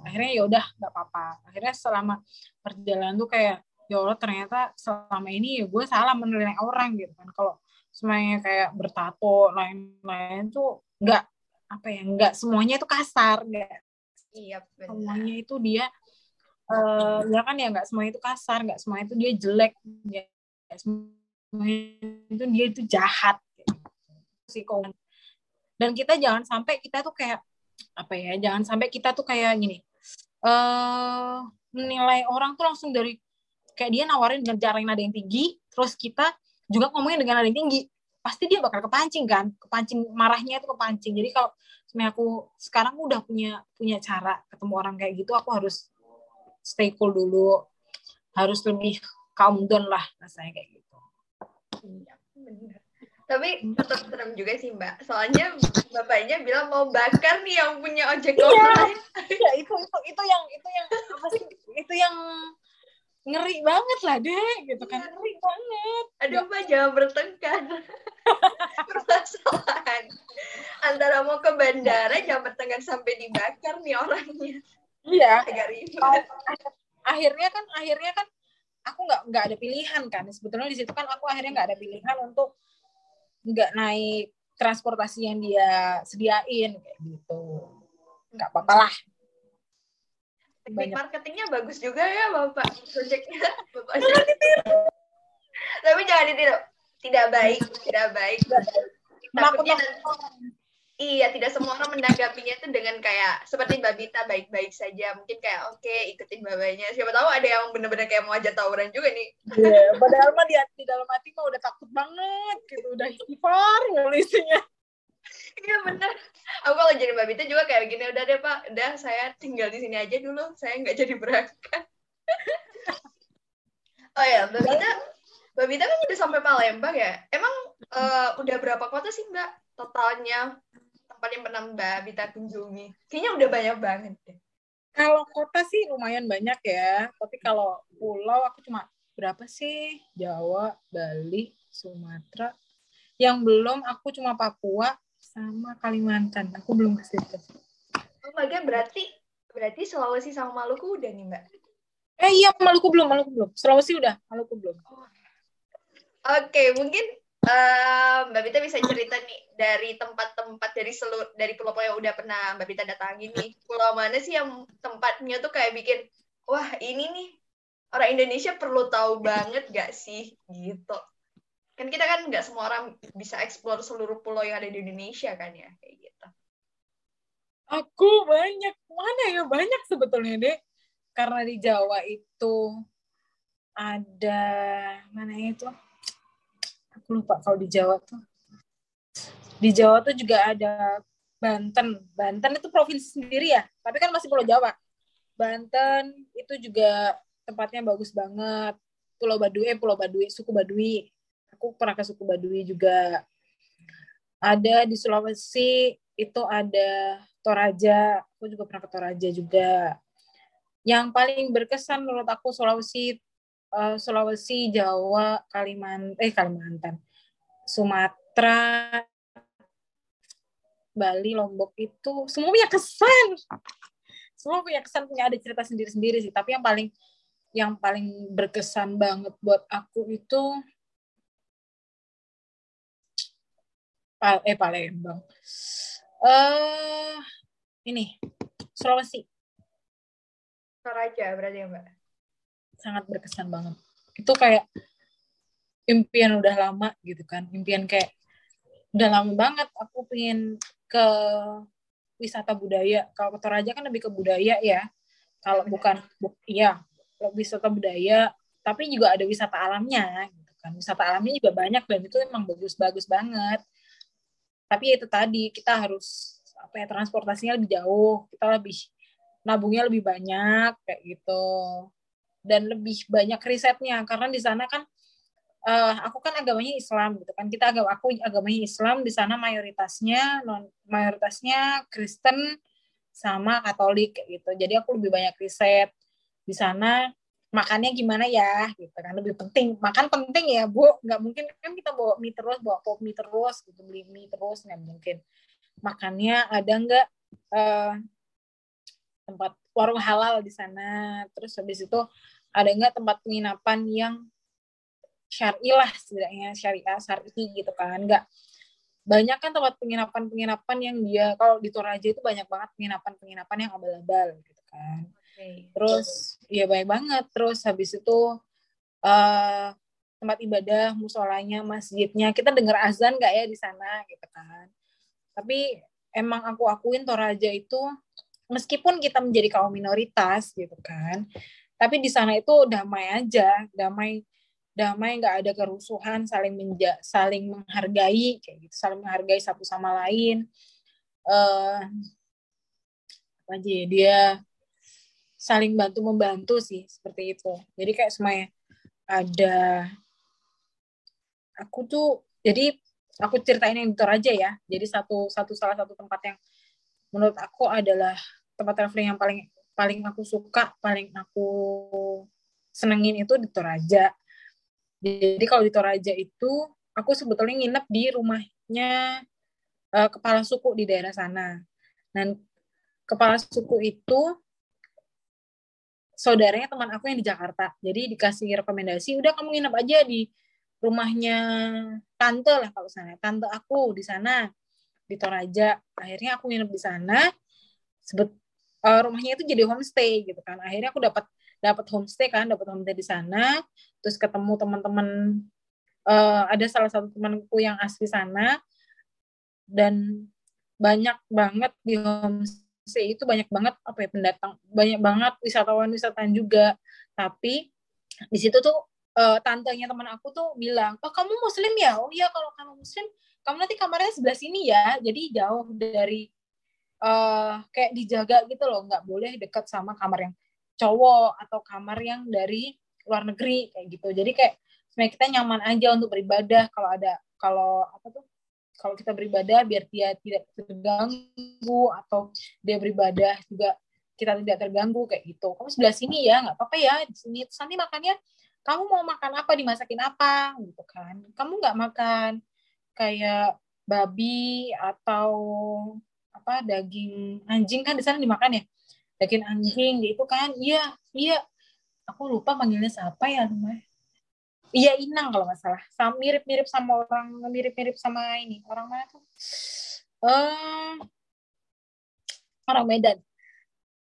akhirnya ya udah nggak apa-apa akhirnya selama perjalanan tuh kayak ya Allah ternyata selama ini ya gue salah menilai orang gitu kan kalau semuanya kayak bertato lain-lain tuh nggak apa ya nggak semuanya itu kasar nggak iya benar. semuanya itu dia uh, ya kan ya nggak semuanya itu kasar nggak semuanya itu dia jelek ya semuanya itu dia itu jahat gitu. dan kita jangan sampai kita tuh kayak apa ya jangan sampai kita tuh kayak gini uh, menilai orang tuh langsung dari kayak dia nawarin dengan cara ada yang tinggi terus kita juga ngomongin dengan ada yang tinggi pasti dia bakal kepancing kan kepancing marahnya itu kepancing jadi kalau sebenarnya aku sekarang udah punya punya cara ketemu orang kayak gitu aku harus stay cool dulu. Harus lebih calm down lah rasanya kayak gitu. Iya benar tapi tetap serem juga sih mbak. Soalnya bapaknya bilang mau bakar nih yang punya ojek iya. online. Iya itu itu itu yang itu yang apa sih? Itu yang ngeri banget lah deh gitu kan. Iya. ngeri banget. Aduh mbak jangan bertengkar. Permasalahan. Antara mau ke bandara jangan bertengkar sampai dibakar nih orangnya. Iya. Agak ribet. Akhirnya kan akhirnya kan aku nggak nggak ada pilihan kan. Sebetulnya di situ kan aku akhirnya nggak ada pilihan untuk nggak naik transportasi yang dia sediain kayak gitu. Nggak apa-apa lah teknik marketingnya bagus juga ya bapak proyeknya bapak tapi jangan ditiru tidak baik tidak baik takutnya Iya, tidak semua orang menanggapinya itu dengan kayak seperti Mbak Bita baik-baik saja. Mungkin kayak oke okay, ikutin babanya. Siapa tahu ada yang benar-benar kayak mau aja tawuran juga nih. Iya, yeah, padahal mah di, di dalam hati mah udah takut banget gitu, udah istighfar nulisnya. Iya benar. Aku kalau jadi Mbak Bita juga kayak gini, udah deh Pak, udah saya tinggal di sini aja dulu, saya nggak jadi berangkat. oh ya, Mbak Bita, Mbak Bita kan udah sampai Palembang ya. Emang uh, udah berapa kota sih Mbak totalnya tempat yang pernah Mbak Bita kunjungi? Kayaknya udah banyak banget deh. Kalau kota sih lumayan banyak ya, tapi kalau pulau aku cuma berapa sih? Jawa, Bali, Sumatera. Yang belum aku cuma Papua sama Kalimantan. Aku belum ke situ. Oh berarti Berarti Sulawesi sama Maluku udah nih Mbak? Eh iya Maluku belum, Maluku belum. Sulawesi udah, Maluku belum. Oke, okay, mungkin uh, Mbak Bita bisa cerita nih dari tempat-tempat dari seluruh dari pulau-pulau yang udah pernah Mbak Bita datangi nih. Pulau mana sih yang tempatnya tuh kayak bikin wah ini nih orang Indonesia perlu tahu banget gak sih gitu. Kan kita kan nggak semua orang bisa eksplor seluruh pulau yang ada di Indonesia kan ya kayak gitu. Aku banyak mana ya? Banyak sebetulnya deh karena di Jawa itu ada mana itu? Aku lupa kalau di Jawa tuh. Di Jawa tuh juga ada Banten. Banten itu provinsi sendiri ya tapi kan masih Pulau Jawa. Banten itu juga tempatnya bagus banget. Pulau Baduy eh, Pulau Baduy suku Baduy aku pernah ke suku Baduy juga ada di Sulawesi itu ada Toraja aku juga pernah ke Toraja juga yang paling berkesan menurut aku Sulawesi uh, Sulawesi, Jawa, Kalimantan, eh Kalimantan, Sumatera, Bali, Lombok itu semua punya kesan. Semua punya kesan punya ada cerita sendiri-sendiri sih. Tapi yang paling yang paling berkesan banget buat aku itu eh Palembang. Eh uh, ini Sulawesi. Toraja berarti ya, Mbak? sangat berkesan banget. Itu kayak impian udah lama gitu kan. Impian kayak udah lama banget aku pengen ke wisata budaya. Kalau ke Toraja kan lebih ke budaya ya. Kalau bukan bu, iya wisata budaya. Tapi juga ada wisata alamnya gitu kan. Wisata alamnya juga banyak dan itu emang bagus-bagus banget tapi itu tadi kita harus apa ya transportasinya lebih jauh kita lebih nabungnya lebih banyak kayak gitu. Dan lebih banyak risetnya karena di sana kan uh, aku kan agamanya Islam gitu kan. Kita agama aku agamanya Islam di sana mayoritasnya non mayoritasnya Kristen sama Katolik gitu. Jadi aku lebih banyak riset di sana makannya gimana ya gitu kan lebih penting. Makan penting ya bu. Nggak mungkin kan kita bawa mie terus bawa pop mie terus gitu beli mie terus nggak mungkin. Makannya ada nggak uh, tempat warung halal di sana? Terus habis itu ada nggak tempat penginapan yang syari lah setidaknya syariah syari gitu kan. Nggak. Banyak kan tempat penginapan penginapan yang dia kalau di Toraja itu banyak banget penginapan penginapan yang abal-abal gitu kan okay. terus ya banyak banget. Terus habis itu uh, tempat ibadah musolanya masjidnya. Kita dengar azan nggak ya di sana gitu kan. Tapi emang aku akuin Toraja itu meskipun kita menjadi kaum minoritas gitu kan. Tapi di sana itu damai aja. Damai damai nggak ada kerusuhan saling menja saling menghargai kayak gitu. Saling menghargai satu sama lain. Uh, apa aja ya, dia saling bantu membantu sih seperti itu jadi kayak semuanya ada aku tuh jadi aku ceritain yang itu aja ya jadi satu satu salah satu tempat yang menurut aku adalah tempat traveling yang paling paling aku suka, paling aku senengin itu di Toraja. Jadi kalau di Toraja itu aku sebetulnya nginep di rumahnya uh, kepala suku di daerah sana. Dan kepala suku itu saudaranya teman aku yang di Jakarta. Jadi dikasih rekomendasi, udah kamu nginep aja di rumahnya tante lah kalau sana. Tante aku di sana di Toraja. Akhirnya aku nginep di sana. Sebet uh, rumahnya itu jadi homestay gitu kan akhirnya aku dapat dapat homestay kan dapat homestay di sana terus ketemu teman-teman uh, ada salah satu temanku yang asli sana dan banyak banget di homestay itu banyak banget apa ya pendatang banyak banget wisatawan-wisatawan juga. Tapi di situ tuh uh, tantenya teman aku tuh bilang oh kamu muslim ya? Oh iya kalau kamu muslim kamu nanti kamarnya sebelah sini ya jadi jauh dari uh, kayak dijaga gitu loh nggak boleh dekat sama kamar yang cowok atau kamar yang dari luar negeri kayak gitu. Jadi kayak sebenarnya kita nyaman aja untuk beribadah kalau ada kalau apa tuh kalau kita beribadah biar dia tidak terganggu atau dia beribadah juga kita tidak terganggu kayak gitu. Kamu sebelah sini ya nggak apa-apa ya di sini. Terus nanti makannya kamu mau makan apa? Dimasakin apa? Gitu kan. Kamu nggak makan kayak babi atau apa daging anjing kan di sana dimakan ya? Daging anjing gitu kan. Iya iya. Aku lupa manggilnya siapa ya namanya iya Inang kalau nggak salah. Sama mirip-mirip sama orang mirip-mirip sama ini. Orang mana tuh? Uh, orang Medan.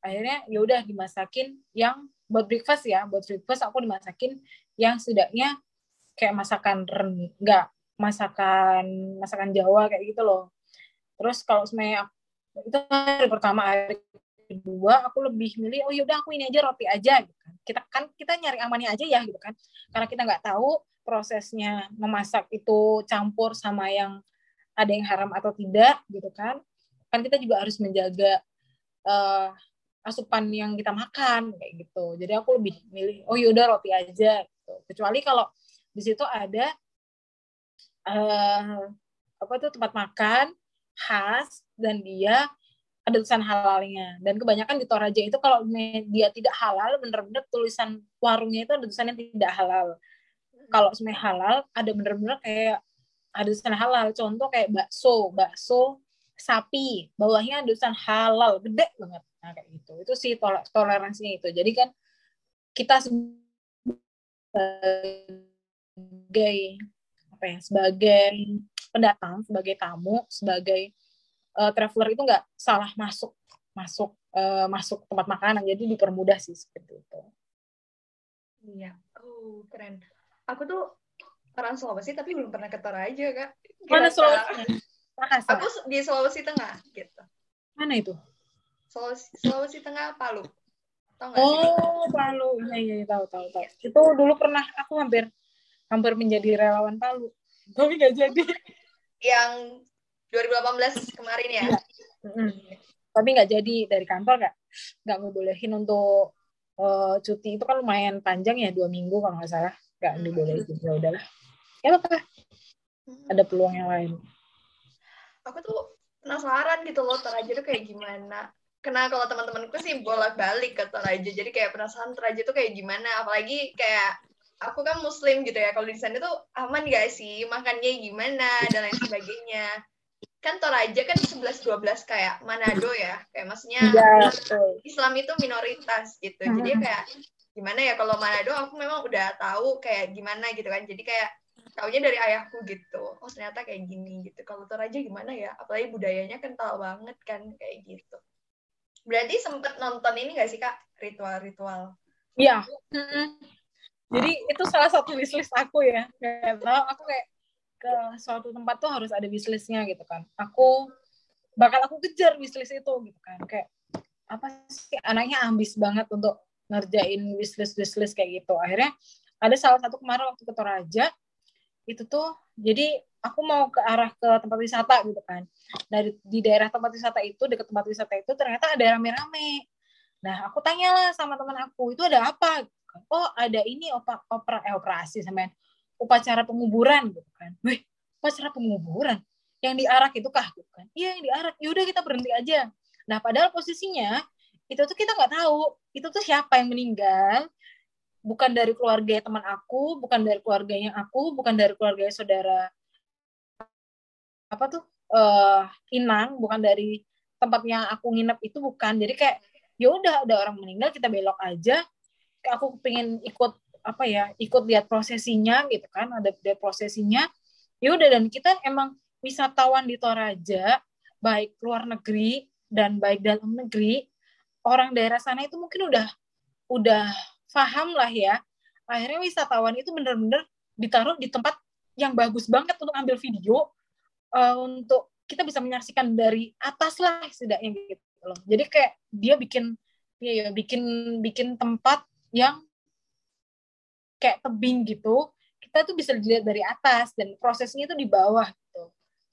Akhirnya ya udah dimasakin yang buat breakfast ya. Buat breakfast aku dimasakin yang setidaknya kayak masakan enggak masakan masakan Jawa kayak gitu loh. Terus kalau sebenarnya itu hari pertama hari kedua aku lebih milih oh yaudah aku ini aja roti aja gitu kan. Kita kan kita nyari amannya aja ya gitu kan. Karena kita nggak tahu prosesnya memasak itu campur sama yang ada yang haram atau tidak gitu kan. Kan kita juga harus menjaga uh, asupan yang kita makan kayak gitu. Jadi aku lebih milih oh yaudah roti aja gitu. kecuali kalau di situ ada uh, apa tuh tempat makan khas dan dia ada tulisan halalnya. Dan kebanyakan di Toraja itu kalau dia tidak halal bener-bener tulisan warungnya itu ada tulisan yang tidak halal. Kalau sebenarnya halal ada bener-bener kayak ada tulisan halal. Contoh kayak bakso bakso sapi bawahnya ada tulisan halal gede banget. Nah kayak gitu. Itu sih tol toleransinya itu. Jadi kan kita sebagai apa ya sebagai pendatang sebagai tamu sebagai uh, traveler itu nggak salah masuk masuk uh, masuk tempat makanan jadi dipermudah sih seperti itu iya oh keren aku tuh orang Sulawesi tapi belum pernah ke Toraja kak mana Sulawesi Aku di Sulawesi Tengah gitu. Mana itu? Sulawesi, Sulawesi Tengah Palu. Tahu gak sih? Oh, Palu. Iya, iya, iya, tahu, tahu, tahu. Itu dulu pernah aku hampir hampir menjadi relawan Palu. Tapi nggak jadi. Yang 2018 kemarin ya? Mm-hmm. Tapi nggak jadi dari kantor nggak nggak ngebolehin untuk uh, cuti. Itu kan lumayan panjang ya dua minggu kalau nggak salah. Nggak hmm. dibolehin ya udahlah. Ya apa hmm. ada peluang yang lain. Aku tuh penasaran gitu loh Toraja tuh kayak gimana. Karena kalau teman-temanku sih bolak-balik ke Toraja jadi kayak penasaran Toraja tuh kayak gimana. Apalagi kayak aku kan muslim gitu ya. Kalau di sana tuh aman gak sih? Makannya gimana? Dan lain sebagainya kan Toraja kan 11-12 kayak Manado ya. Kayak maksudnya ya, Islam itu minoritas gitu. Jadi kayak gimana ya kalau Manado aku memang udah tahu kayak gimana gitu kan. Jadi kayak taunya dari ayahku gitu. Oh ternyata kayak gini gitu. Kalau Toraja gimana ya? Apalagi budayanya kental banget kan kayak gitu. Berarti sempet nonton ini gak sih kak? Ritual-ritual. Iya. Jadi itu salah satu wishlist aku ya. Kayak aku kayak ke suatu tempat tuh harus ada wishlistnya gitu kan aku bakal aku kejar wishlist itu gitu kan kayak apa sih anaknya ambis banget untuk ngerjain wishlist wishlist kayak gitu akhirnya ada salah satu kemarin waktu ke Toraja itu tuh jadi aku mau ke arah ke tempat wisata gitu kan. Dari di daerah tempat wisata itu dekat tempat wisata itu ternyata ada rame-rame. Nah aku tanyalah sama teman aku itu ada apa? Oh ada ini opa, opera eh, operasi sama upacara penguburan gitu kan. Wih upacara penguburan yang diarak itu kah? Gitu kan. Iya yang diarak. Yaudah kita berhenti aja. Nah padahal posisinya itu tuh kita nggak tahu itu tuh siapa yang meninggal bukan dari keluarga teman aku, bukan dari keluarganya aku, bukan dari keluarga saudara apa tuh uh, Inang, bukan dari tempat yang aku nginep itu bukan. Jadi kayak ya udah ada orang meninggal kita belok aja. Aku pengen ikut apa ya, ikut lihat prosesinya gitu kan, ada lihat prosesinya. Ya udah dan kita emang wisatawan di Toraja, baik luar negeri dan baik dalam negeri, orang daerah sana itu mungkin udah udah paham lah ya akhirnya wisatawan itu benar-benar ditaruh di tempat yang bagus banget untuk ambil video uh, untuk kita bisa menyaksikan dari atas lah setidaknya gitu loh jadi kayak dia bikin ya, ya bikin bikin tempat yang kayak tebing gitu kita tuh bisa dilihat dari atas dan prosesnya itu di bawah gitu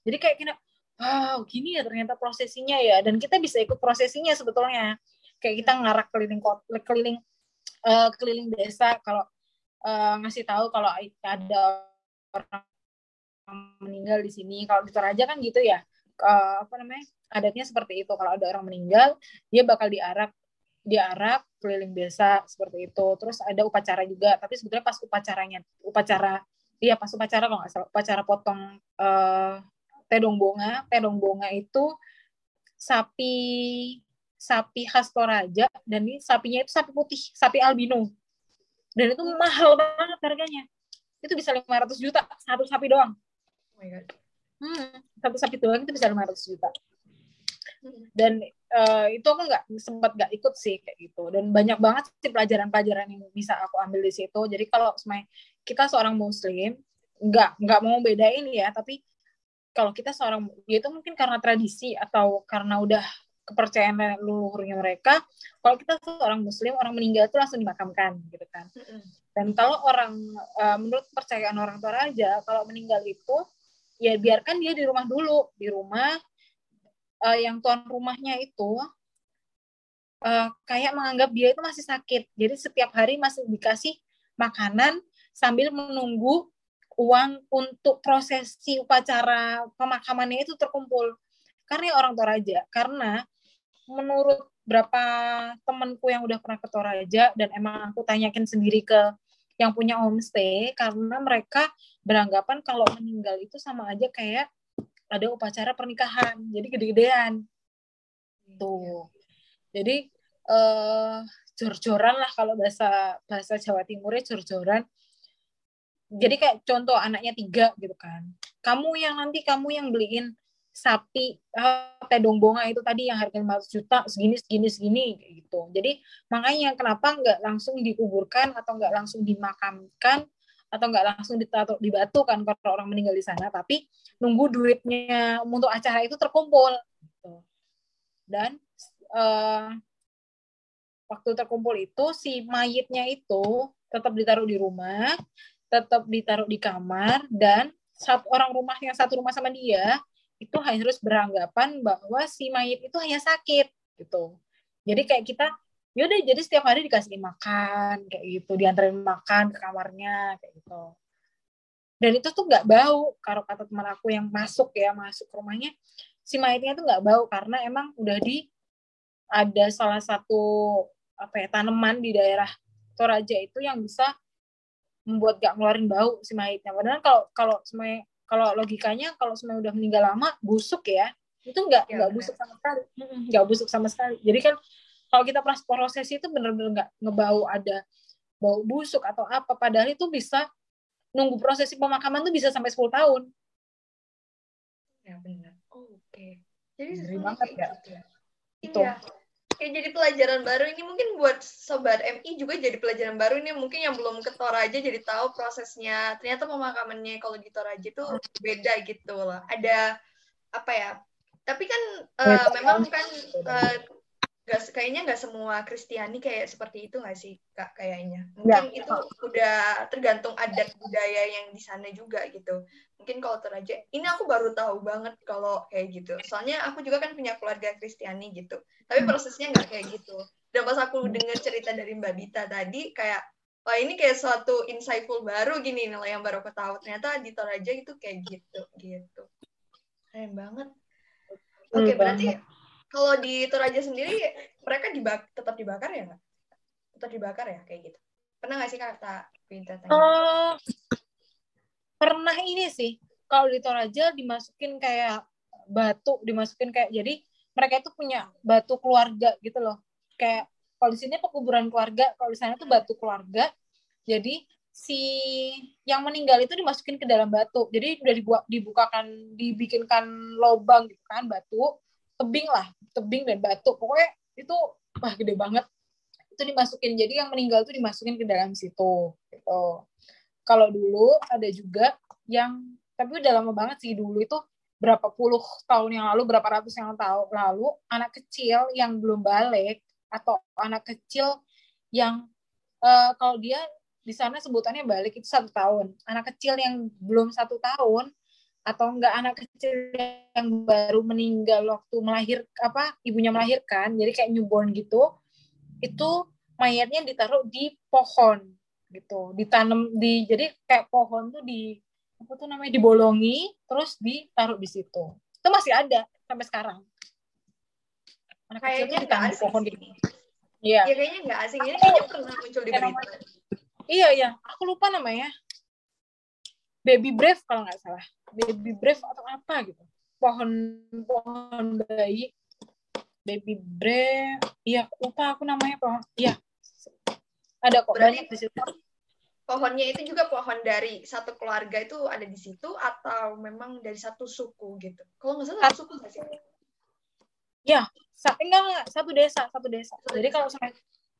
jadi kayak kita wow gini ya ternyata prosesinya ya dan kita bisa ikut prosesinya sebetulnya kayak kita ngarak keliling keliling uh, keliling desa kalau uh, ngasih tahu kalau ada orang meninggal di sini. Kalau di Toraja kan gitu ya. Uh, apa namanya? Adatnya seperti itu. Kalau ada orang meninggal, dia bakal diarak diarak keliling desa seperti itu. Terus ada upacara juga, tapi sebetulnya pas upacaranya, upacara iya pas upacara kalau nggak salah, upacara potong uh, tedong bonga, tedong bonga itu sapi sapi khas Toraja dan ini sapinya itu sapi putih, sapi albino. Dan itu mahal banget harganya. Itu bisa 500 juta satu sapi doang. Oh my god. Hmm, satu sapi doang itu bisa 500 juta. Dan uh, itu aku nggak sempat nggak ikut sih kayak gitu. Dan banyak banget sih pelajaran-pelajaran yang bisa aku ambil di situ. Jadi kalau kita seorang muslim nggak nggak mau bedain ya, tapi kalau kita seorang ya itu mungkin karena tradisi atau karena udah kepercayaan leluhurnya mereka kalau kita seorang muslim orang meninggal itu langsung dimakamkan gitu kan dan kalau orang uh, menurut kepercayaan orang tua aja kalau meninggal itu ya biarkan dia di rumah dulu di rumah uh, yang tuan rumahnya itu uh, kayak menganggap dia itu masih sakit. Jadi setiap hari masih dikasih makanan sambil menunggu uang untuk prosesi upacara pemakamannya itu terkumpul. Karena orang Toraja karena menurut berapa temanku yang udah pernah ke Toraja dan emang aku tanyakin sendiri ke yang punya homestay karena mereka beranggapan kalau meninggal itu sama aja kayak ada upacara pernikahan jadi gede-gedean. Tuh. jadi eh jor-joran lah kalau bahasa bahasa Jawa Timurnya jor-joran. Jadi kayak contoh anaknya tiga gitu kan. Kamu yang nanti kamu yang beliin sapi uh, tedong bonga itu tadi yang harganya 500 juta segini segini segini gitu. Jadi makanya kenapa nggak langsung dikuburkan atau nggak langsung dimakamkan atau nggak langsung ditaruh di batu kan kalau orang meninggal di sana tapi nunggu duitnya untuk acara itu terkumpul gitu. dan uh, waktu terkumpul itu si mayitnya itu tetap ditaruh di rumah tetap ditaruh di kamar dan satu orang rumah yang satu rumah sama dia itu harus beranggapan bahwa si mayit itu hanya sakit gitu. Jadi kayak kita yaudah jadi setiap hari dikasih makan kayak gitu, diantarin makan ke kamarnya kayak gitu. Dan itu tuh nggak bau kalau kata teman aku yang masuk ya masuk ke rumahnya si mayitnya tuh nggak bau karena emang udah di ada salah satu apa ya tanaman di daerah Toraja itu yang bisa membuat gak ngeluarin bau si mayitnya. Padahal kalau kalau semai kalau logikanya kalau semai udah meninggal lama busuk ya. Itu nggak ya, nggak busuk sama sekali. Nggak busuk sama sekali. Jadi kan kalau kita proses itu bener-bener nggak ngebau ada bau busuk atau apa padahal itu bisa nunggu prosesi pemakaman tuh bisa sampai 10 tahun. Ya benar oh, oke. Okay. jadi Ngeri banget ya. gitu. itu. Iya. Kayak jadi pelajaran baru ini mungkin buat sobat MI juga jadi pelajaran baru ini mungkin yang belum ke Toraja jadi tahu prosesnya. Ternyata pemakamannya kalau di Toraja itu beda gitu loh. Ada apa ya tapi kan uh, memang kan uh, gak, kayaknya nggak semua Kristiani kayak seperti itu nggak sih kak kayaknya? Mungkin ya. itu udah tergantung adat budaya yang di sana juga gitu. Mungkin kalau Toraja ini aku baru tahu banget kalau kayak gitu. Soalnya aku juga kan punya keluarga Kristiani gitu. Tapi hmm. prosesnya nggak kayak gitu. Dan pas aku dengar cerita dari Mbak Dita tadi kayak wah ini kayak suatu insightful baru gini nih yang baru aku tahu. Ternyata di Toraja itu kayak gitu gitu. Keren banget. Oke okay, berarti kalau di Toraja sendiri mereka dibak tetap dibakar ya nggak? Tetap dibakar ya kayak gitu. Pernah nggak sih kata tanya? Uh, pernah ini sih. Kalau di Toraja dimasukin kayak batu, dimasukin kayak jadi mereka itu punya batu keluarga gitu loh. Kayak kalau di sini pekuburan keluarga, kalau di sana tuh batu keluarga. Jadi si yang meninggal itu dimasukin ke dalam batu. Jadi udah dibuka, dibukakan, dibikinkan lubang gitu kan batu tebing lah tebing dan batu. Pokoknya itu wah gede banget. Itu dimasukin. Jadi yang meninggal itu dimasukin ke dalam situ gitu. Kalau dulu ada juga yang tapi udah lama banget sih dulu itu berapa puluh tahun yang lalu berapa ratus yang tahun lalu anak kecil yang belum balik atau anak kecil yang uh, kalau dia di sana sebutannya balik itu satu tahun. Anak kecil yang belum satu tahun atau enggak anak kecil yang baru meninggal waktu melahir apa ibunya melahirkan jadi kayak newborn gitu itu mayatnya ditaruh di pohon gitu. Ditanam di jadi kayak pohon tuh di apa tuh namanya dibolongi terus ditaruh di situ. Itu masih ada sampai sekarang. Anak kecil tuh ditanam di pohon gitu. Iya. Ya, kayaknya nggak asing. Ini kayaknya pernah muncul di berita. iya iya. Aku lupa namanya baby brave kalau nggak salah baby brave atau apa gitu pohon pohon bayi baby bre iya lupa aku namanya apa iya ada kok Berarti- banyak di situ Pohonnya itu juga pohon dari satu keluarga itu ada di situ atau memang dari satu suku gitu? Kalau nggak salah satu suku nggak sih? Sa- enggak, enggak, satu desa, satu desa. Satu Jadi desa. kalau sampai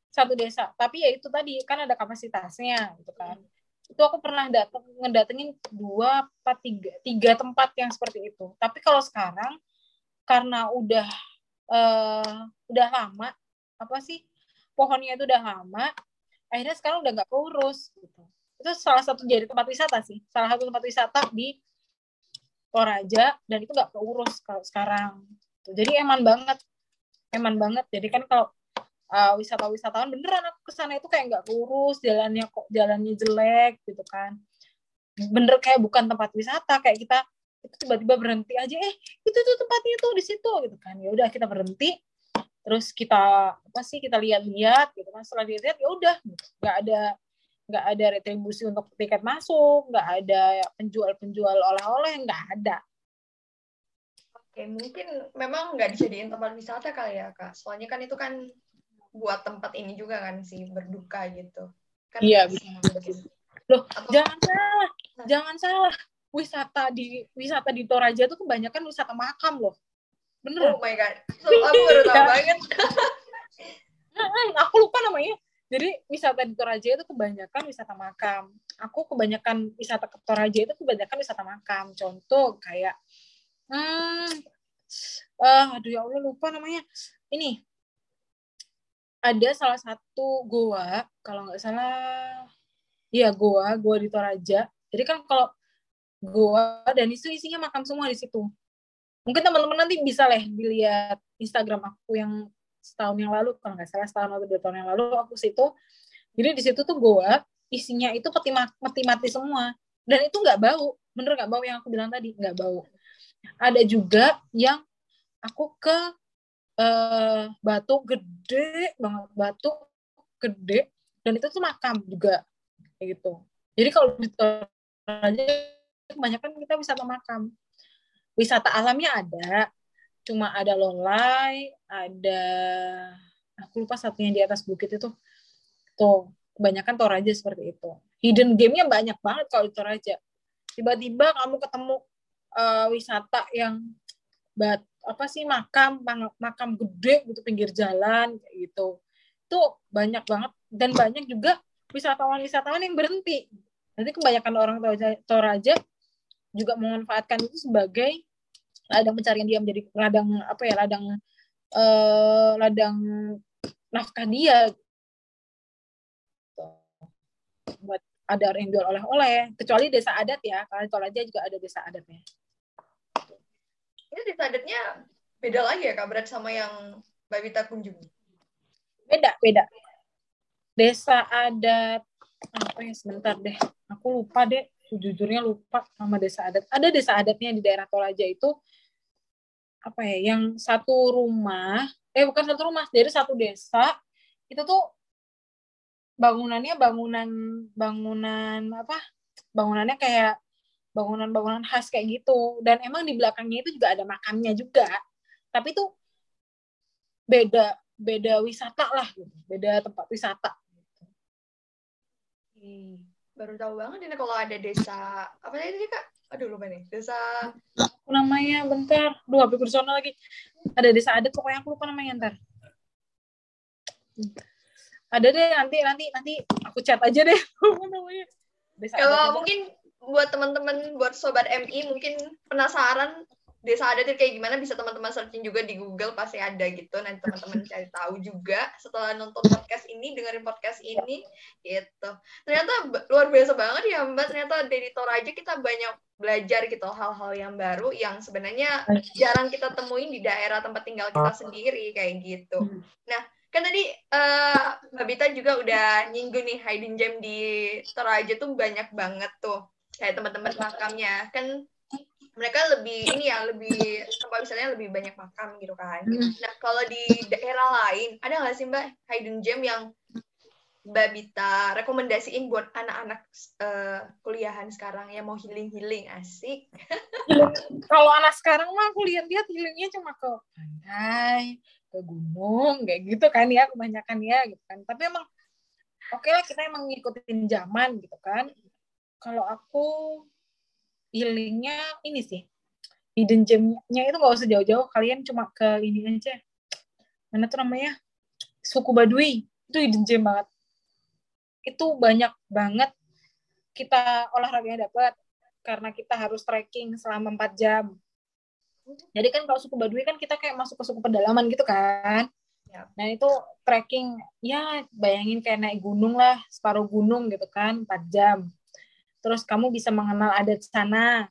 satu desa, tapi ya itu tadi kan ada kapasitasnya gitu kan. Itu aku pernah datang ngedatengin dua apa tiga tiga tempat yang seperti itu. Tapi kalau sekarang karena udah eh udah lama apa sih pohonnya itu udah lama, akhirnya sekarang udah nggak keurus gitu. Itu salah satu jadi tempat wisata sih, salah satu tempat wisata di Toraja dan itu nggak keurus kalau sekarang. Jadi eman banget eman banget jadi kan kalau uh, wisata-wisatawan beneran aku ke sana itu kayak nggak kurus jalannya kok jalannya jelek gitu kan. Bener kayak bukan tempat wisata kayak kita itu tiba-tiba berhenti aja eh itu tuh tempatnya tuh di situ gitu kan. Ya udah kita berhenti. Terus kita apa sih kita lihat-lihat gitu kan. Setelah lihat ya udah gitu. nggak ada nggak ada retribusi untuk tiket masuk nggak ada penjual-penjual oleh-oleh nggak ada. Oke, mungkin memang nggak dijadiin tempat wisata kali ya kak. Soalnya kan itu kan buat tempat ini juga kan sih berduka gitu. Kan Iya, bisa. Loh, Atau- jangan salah, jangan salah. Wisata di wisata di Toraja itu kebanyakan wisata makam loh. Bener. Oh my god, so, aku baru tahu Iya. banget. Aku lupa namanya. Jadi wisata di Toraja itu kebanyakan wisata makam. Aku kebanyakan wisata ke Toraja itu kebanyakan wisata makam. Contoh kayak, hmm, ah, aduh ya Allah lupa namanya. Ini ada salah satu goa, kalau nggak salah, iya goa, goa di Toraja. Jadi kan kalau goa dan itu isinya makam semua di situ. Mungkin teman-teman nanti bisa lah dilihat Instagram aku yang setahun yang lalu kalau nggak salah setahun atau dua tahun yang lalu aku situ jadi di situ tuh goa isinya itu peti ma- peti mati semua dan itu nggak bau bener nggak bau yang aku bilang tadi nggak bau ada juga yang aku ke eh, batu gede banget batu gede dan itu tuh makam juga kayak gitu jadi kalau di Toraja kebanyakan kita wisata makam wisata alamnya ada cuma ada lolai, ada aku lupa satunya di atas bukit itu. Tuh, kebanyakan Toraja seperti itu. Hidden game-nya banyak banget kalau di Toraja. Tiba-tiba kamu ketemu eh, wisata yang bat apa sih makam makam gede gitu pinggir jalan gitu. Itu banyak banget dan banyak juga wisatawan-wisatawan yang berhenti. Nanti kebanyakan orang Toraja, juga memanfaatkan itu sebagai ladang pencarian dia menjadi ladang apa ya ladang eh, ladang nafkah dia buat ada yang jual oleh-oleh kecuali desa adat ya karena Toraja juga ada desa adatnya Ini di adatnya beda lagi ya kak, berat sama yang Mbak Wita kunjungi. beda beda. Desa adat apa ya sebentar deh. Aku lupa deh jujurnya lupa nama desa adat. Ada desa adatnya di daerah Toraja itu apa ya yang satu rumah eh bukan satu rumah dari satu desa itu tuh bangunannya bangunan bangunan apa bangunannya kayak bangunan-bangunan khas kayak gitu. Dan emang di belakangnya itu juga ada makamnya juga. Tapi itu beda beda wisata lah gitu. Beda tempat wisata Hmm, Baru tahu banget ini kalau ada desa apa tadi kak? Aduh lupa nih. Desa Aku namanya bentar. Duh HP personal lagi. Ada desa adat pokoknya aku lupa namanya ntar. Ada deh nanti nanti nanti aku chat aja deh. Namanya? Kalau mungkin buat teman-teman buat sobat MI mungkin penasaran desa adat itu kayak gimana bisa teman-teman searching juga di Google pasti ada gitu. Nanti teman-teman cari tahu juga. Setelah nonton podcast ini dengerin podcast ini gitu. Ternyata luar biasa banget ya Mbak. Ternyata dari Toraja kita banyak belajar gitu hal-hal yang baru yang sebenarnya jarang kita temuin di daerah tempat tinggal kita sendiri kayak gitu. Hmm. nah kan tadi eh, Mbak Bita juga udah nyinggung nih hidden gem di Toraja tuh banyak banget tuh kayak teman-teman makamnya. Kan mereka lebih ini ya lebih tempat wisatanya lebih banyak makam gitu kan. Hmm. nah kalau di daerah lain ada nggak sih Mbak hidden gem yang Mbak Bita rekomendasiin buat anak-anak eh, kuliahan sekarang yang mau healing healing asik kalau anak sekarang mah aku lihat-lihat healingnya cuma ke pantai ke gunung kayak gitu kan ya kebanyakan ya gitu kan. Tapi emang oke okay lah kita emang ngikutin zaman gitu kan kalau aku healingnya ini sih hidden gemnya itu nggak usah jauh-jauh kalian cuma ke ini aja. Mana tuh namanya? Suku Baduy. Itu hidden gem banget. Itu banyak banget kita olahraganya dapat karena kita harus trekking selama 4 jam. Jadi kan kalau suku Baduy kan kita kayak masuk ke suku pedalaman gitu kan. Ya. nah itu trekking ya bayangin kayak naik gunung lah separuh gunung gitu kan 4 jam terus kamu bisa mengenal adat sana.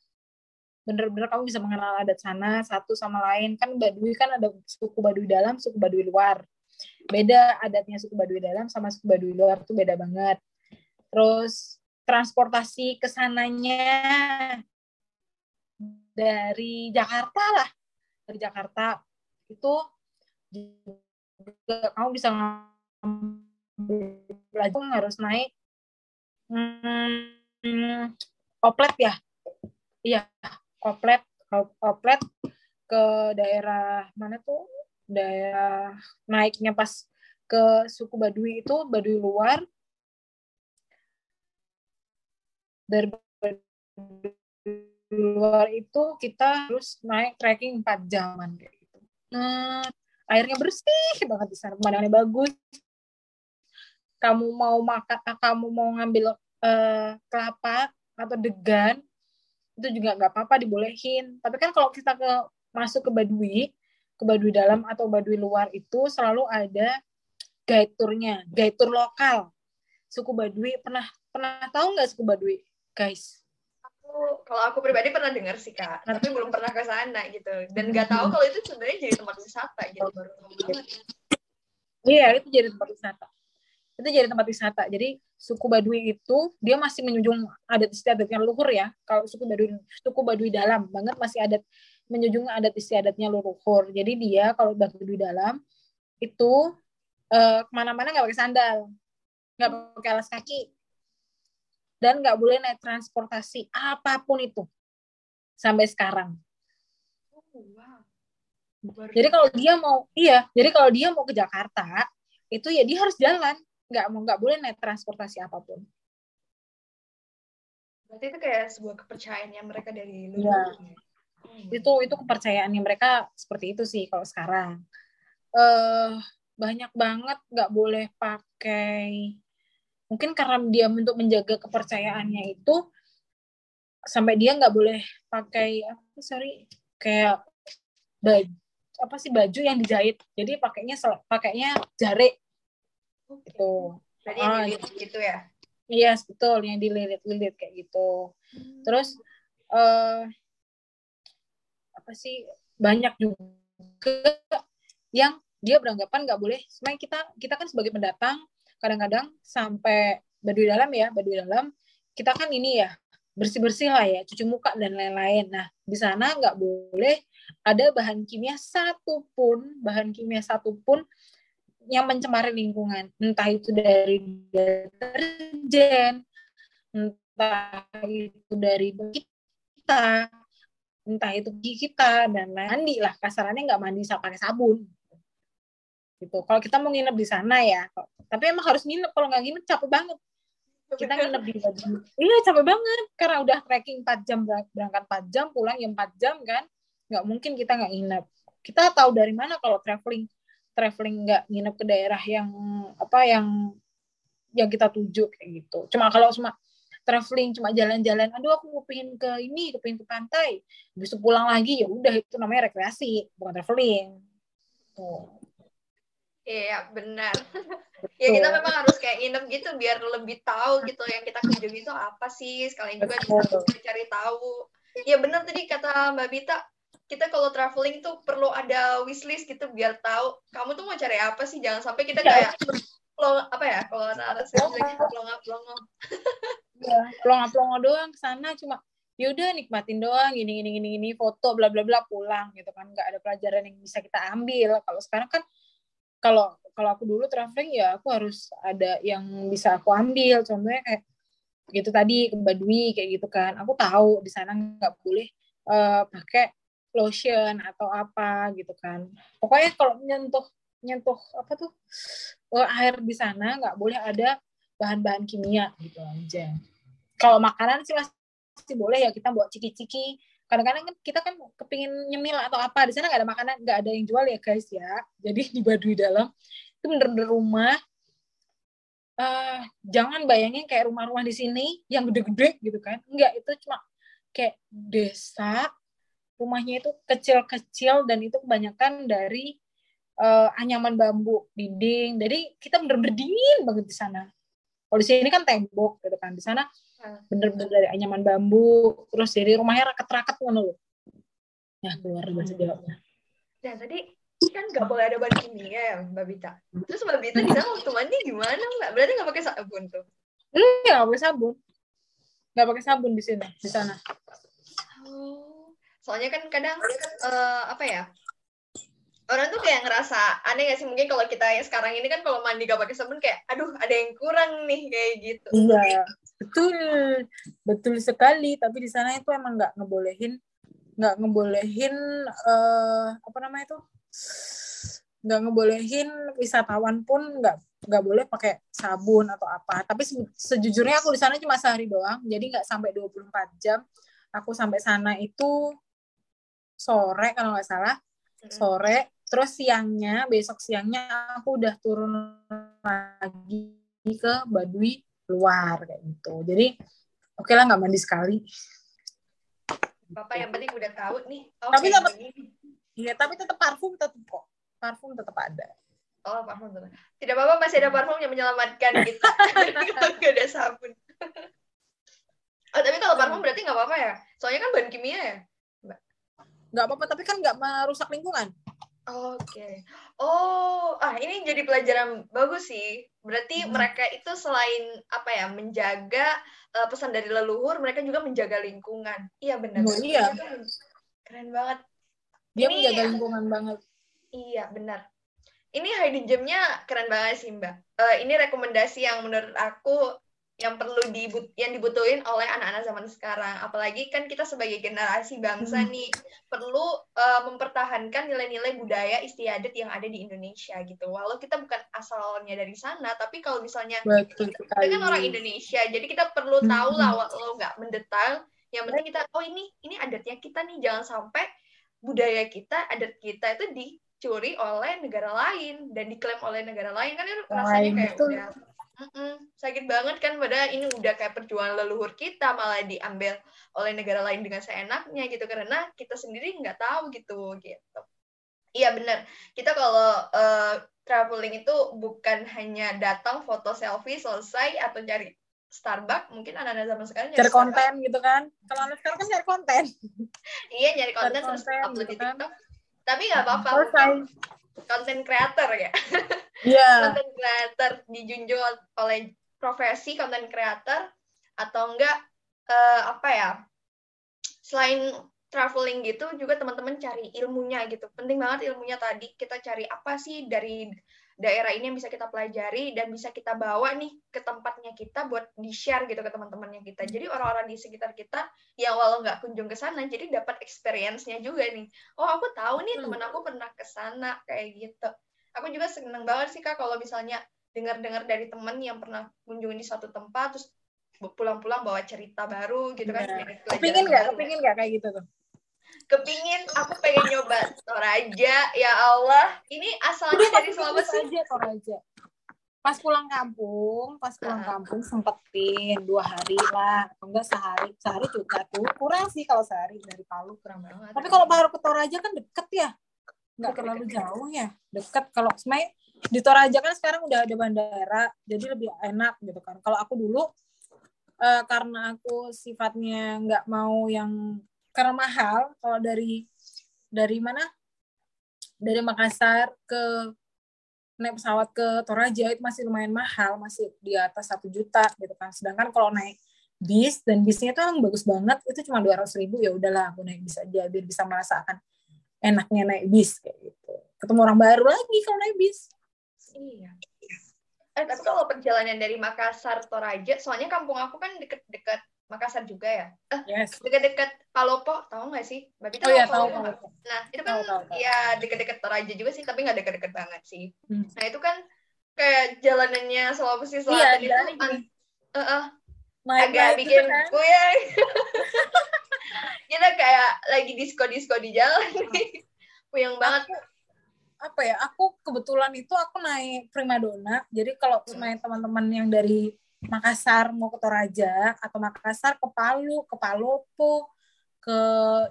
Bener-bener kamu bisa mengenal adat sana satu sama lain. Kan Baduy kan ada suku Baduy dalam suku Baduy luar. Beda adatnya suku Baduy dalam sama suku Baduy luar tuh beda banget. Terus transportasi ke sananya dari Jakarta lah. Dari Jakarta itu juga kamu bisa belajar harus naik hmm, oplet ya iya oplet oplet ke daerah mana tuh daerah naiknya pas ke suku Baduy itu Baduy luar dari luar itu kita harus naik trekking 4 jaman kayak gitu. Nah, airnya bersih banget di sana, pemandangannya bagus. Kamu mau makan, kamu mau ngambil uh, kelapa atau degan, itu juga nggak apa-apa dibolehin. Tapi kan kalau kita ke masuk ke Baduy, ke Baduy dalam atau Baduy luar itu selalu ada guide tournya, guide tour lokal. Suku Baduy pernah pernah tahu nggak suku Baduy, guys? Aku kalau aku pribadi pernah dengar sih kak, tapi belum pernah ke sana gitu. Dan nggak tahu kalau itu sebenarnya jadi tempat wisata gitu baru Iya, itu jadi tempat wisata itu jadi tempat wisata. Jadi suku Baduy itu dia masih menjunjung adat istiadatnya luhur ya. Kalau suku Baduy suku Baduy dalam banget masih adat menjunjung adat istiadatnya luhur. Jadi dia kalau Baduy dalam itu eh, ke mana-mana nggak pakai sandal, nggak pakai alas kaki, dan nggak boleh naik transportasi apa pun itu sampai sekarang. Oh, jadi kalau dia mau, iya, jadi kalau dia mau ke Jakarta, itu ya dia harus jalan nggak mau nggak boleh naik transportasi apa pun. Berarti itu kayak sebuah kepercayaannya mereka dari luar. Ya. hmm. itu itu kepercayaannya mereka seperti itu sih kalau sekarang. Uh, banyak banget nggak boleh pakai. Mungkin karena dia untuk menjaga kepercayaannya itu sampai dia nggak boleh pakai apa sorry kayak baju apa sih baju yang dijahit. Jadi pakainya pakainya jari gitu. Berarti yang ah, dililit gitu ya? Iya, yes, betul. Yang dililit-lilit kayak gitu. Hmm. Terus, uh, apa sih, banyak juga yang dia beranggapan nggak boleh. Sebenarnya kita kita kan sebagai pendatang, kadang-kadang sampai baduy dalam ya, baduy dalam, kita kan ini ya, bersih-bersih lah ya, cuci muka dan lain-lain. Nah, di sana nggak boleh ada bahan kimia satupun, bahan kimia satupun yang mencemari lingkungan, entah itu dari deterjen, entah itu dari kita, entah itu gigi kita dan mandi lah. Kasarannya nggak mandi pakai sabun. Gitu. Kalau kita mau nginep di sana ya tapi emang harus nginep. Kalau nggak nginep capek banget. Kita nginep di iya capek banget. Karena udah trekking 4 jam berangkat 4 jam pulang yang 4 jam kan. Nggak mungkin kita nggak nginep. Kita tahu dari mana kalau traveling traveling nggak nginep ke daerah yang apa yang yang kita tuju kayak gitu. Cuma kalau cuma traveling cuma jalan-jalan, aduh aku mau pengen ke ini, pengen ke pantai, bisa pulang lagi ya udah itu namanya rekreasi, bukan traveling. Tuh. Iya benar. ya kita memang harus kayak nginep gitu biar lebih tahu gitu yang kita kunjungi itu apa sih. Sekalian juga bisa cari tahu. Ya benar tadi kata Mbak Bita, kita kalau traveling tuh perlu ada wishlist gitu biar tahu kamu tuh mau cari apa sih? Jangan sampai kita iya. kayak plong apa ya kalau anak lagi plongo plongo ya plongo plongo doang sana cuma yaudah nikmatin doang gini gini gini gini foto bla bla bla pulang gitu kan. Nggak ada pelajaran yang bisa kita ambil. Kalau sekarang kan kalau kalau aku dulu traveling ya aku harus ada yang bisa aku ambil. Contohnya kayak gitu tadi ke Baduy kayak gitu kan. Aku tahu di sana nggak boleh uh, pakai lotion atau apa gitu kan. Pokoknya kalau nyentuh nyentuh apa tuh eh, air di sana nggak boleh ada bahan-bahan kimia gitu aja kalau makanan sih masih boleh ya kita buat ciki-ciki. Kadang-kadang kan kita kan kepingin nyemil atau apa di sana nggak ada makanan nggak ada yang jual ya guys ya. Jadi di Baduy dalam. Itu bener-bener rumah. Uh, jangan bayangin kayak rumah-rumah di sini yang gede-gede gitu kan. Enggak itu cuma kayak desa rumahnya itu kecil-kecil dan itu kebanyakan dari uh, anyaman bambu dinding jadi kita bener-bener dingin banget di sana kalau di sini kan tembok gitu kan di sana hmm. bener-bener dari anyaman bambu terus jadi rumahnya raket-raket kan loh ya keluar bahasa Jawanya nah tadi kan nggak boleh ada bahan kimia ya Mbak Bita. Terus Mbak Bita di sana waktu mandi gimana Mbak? Berarti nggak pakai sabun tuh? Iya, nggak pakai sabun. Nggak pakai sabun di sini, di sana. Oh, soalnya kan kadang uh, apa ya? Orang tuh kayak ngerasa aneh gak sih mungkin kalau kita yang sekarang ini kan kalau mandi gak pakai sabun kayak aduh ada yang kurang nih kayak gitu. Iya, betul. Betul sekali, tapi di sana itu emang nggak ngebolehin nggak ngebolehin uh, apa namanya itu nggak ngebolehin wisatawan pun nggak nggak boleh pakai sabun atau apa tapi sejujurnya aku di sana cuma sehari doang jadi nggak sampai 24 jam aku sampai sana itu sore kalau nggak salah sore terus siangnya besok siangnya aku udah turun lagi ke Baduy luar kayak gitu jadi oke okay lah nggak mandi sekali Bapak yang penting udah tahu nih oh, tapi dapat Iya, tapi tetap parfum tetap kok. Parfum tetap ada. Oh, parfum tetap. Tidak apa-apa masih ada parfum yang menyelamatkan kita. nggak ada sabun. oh, tapi kalau parfum berarti nggak apa-apa ya? Soalnya kan bahan kimia ya? Nggak apa-apa, tapi kan nggak merusak lingkungan. Oke. Okay. Oh, ah ini jadi pelajaran bagus sih. Berarti hmm. mereka itu selain apa ya menjaga uh, pesan dari leluhur, mereka juga menjaga lingkungan. Iya benar. Oh, iya. Keren banget dia ini, menjaga lingkungan banget iya benar ini hidden gemnya keren banget sih mbak uh, ini rekomendasi yang menurut aku yang perlu dibut yang dibutuhin oleh anak-anak zaman sekarang apalagi kan kita sebagai generasi bangsa hmm. nih perlu uh, mempertahankan nilai-nilai budaya istiadat yang ada di Indonesia gitu walau kita bukan asalnya dari sana tapi kalau misalnya Betul kita, kan orang Indonesia jadi kita perlu tahu lah hmm. walau nggak mendetail yang penting kita oh ini ini adatnya kita nih jangan sampai budaya kita, adat kita itu dicuri oleh negara lain dan diklaim oleh negara lain kan itu rasanya kayak betul. udah mm -mm, sakit banget kan pada ini udah kayak perjuangan leluhur kita malah diambil oleh negara lain dengan seenaknya gitu karena kita sendiri nggak tahu gitu gitu. Iya benar. Kita kalau uh, traveling itu bukan hanya datang foto selfie selesai atau cari Starbucks mungkin anak-anak zaman sekarang cari konten Starbucks. gitu kan kalau anak sekarang kan cari konten iya nyari konten, cari terus upload gitu di kan. TikTok tapi nggak apa-apa konten kreator ya yeah. konten kreator dijunjung oleh profesi konten kreator atau enggak uh, apa ya selain traveling gitu juga teman-teman cari ilmunya gitu penting banget ilmunya tadi kita cari apa sih dari daerah ini yang bisa kita pelajari dan bisa kita bawa nih ke tempatnya kita buat di-share gitu ke teman-temannya kita. Jadi orang-orang di sekitar kita yang walau nggak kunjung ke sana, jadi dapat experience-nya juga nih. Oh, aku tahu nih teman aku pernah ke sana kayak gitu. Aku juga seneng banget sih Kak kalau misalnya dengar-dengar dari teman yang pernah kunjungi di suatu tempat terus pulang-pulang bawa cerita baru gitu kan. Nah, kepingin nggak? Kepingin nggak kayak gitu tuh? Kepingin aku pengen nyoba Toraja ya Allah. Ini asalnya dari Sulawesi. aja Toraja pas pulang kampung pas pulang uh. kampung sempetin dua hari lah. Atau enggak sehari sehari juga tuh. Kurang sih kalau sehari dari Palu kurang banget. tapi kalau baru ke Toraja kan deket ya? Nggak terlalu jauh ya? Deket. Kalau sebenarnya di Toraja kan sekarang udah ada bandara jadi lebih enak gitu kan. Kalau aku dulu uh, karena aku sifatnya nggak mau yang karena mahal kalau dari dari mana? Dari Makassar ke naik pesawat ke Toraja itu masih lumayan mahal masih di atas satu juta gitu kan. Sedangkan kalau naik bis dan bisnya itu yang bagus banget itu cuma dua ratus ribu ya udahlah aku naik bis aja biar bisa merasakan enaknya naik bis kayak gitu. Ketemu orang baru lagi kalau naik bis. Iya. Eh tapi kalau perjalanan dari Makassar Toraja soalnya kampung aku kan deket-deket Makassar juga ya. Eh, Yes. dekat-dekat Palopo, tahu nggak sih? Mbak Oh iya tahu tahu Palopo? tahu. Nah, itu kan Tahu, tahu, tahu. ya dekat-dekat Toraja juga sih, tapi nggak dekat-dekat banget sih. Hmm. Nah, itu kan kayak jalanannya Sulawesi Iya, Selatan itu jalannya an- eh, eh, Naik agak naik bikin kan. puyeng. Kita kayak lagi disko-disko di jalan nih. Puyeng banget. Aku, apa ya? Aku kebetulan itu aku naik primadona. Jadi kalau Hmm. sama teman-teman yang dari Makassar mau ke Toraja atau Makassar ke Palu, ke Palopo, ke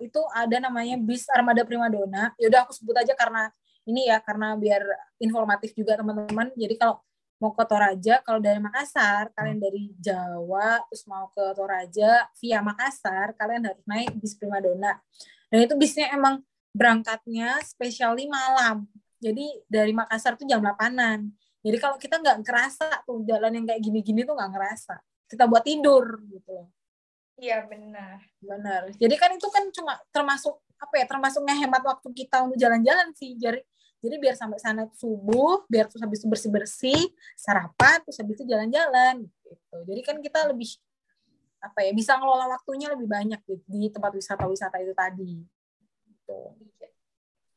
itu ada namanya bis Armada Primadona. Ya udah aku sebut aja karena ini ya karena biar informatif juga teman-teman. Jadi kalau mau ke Toraja, kalau dari Makassar, kalian dari Jawa terus mau ke Toraja via Makassar, kalian harus naik bis Primadona. Dan itu bisnya emang berangkatnya spesiali malam. Jadi dari Makassar tuh jam 8-an. Jadi kalau kita nggak ngerasa tuh jalan yang kayak gini-gini tuh nggak ngerasa. Kita buat tidur gitu loh. Iya, benar. Benar. Jadi kan itu kan cuma termasuk apa ya? Termasuk ngehemat waktu kita untuk jalan-jalan sih. Jadi jadi biar sampai sana subuh, biar terus habis itu bersih-bersih, sarapan, terus habis itu jalan-jalan gitu. Jadi kan kita lebih apa ya? Bisa ngelola waktunya lebih banyak di, di tempat wisata-wisata itu tadi. Gitu.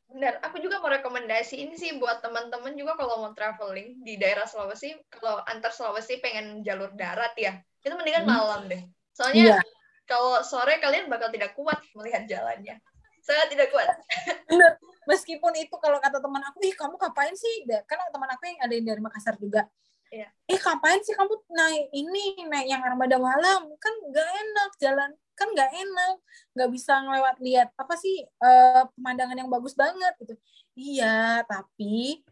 Benar, aku juga mau rekomendasiin sih buat teman-teman juga kalau mau traveling di daerah Sulawesi, kalau antar Sulawesi pengen jalur darat ya, itu mendingan Hmm. malam deh. Soalnya Iya. kalau sore kalian bakal tidak kuat melihat jalannya. Sangat tidak kuat. Bener. Meskipun itu kalau kata teman aku, ih kamu ngapain sih? Kan teman aku yang ada yang dari Makassar juga. Iya. Eh ngapain sih kamu naik ini, naik yang armada malam? Kan nggak enak jalan, kan nggak enak. Nggak bisa ngelewat lihat apa sih eh, pemandangan yang bagus banget gitu. Iya, tapi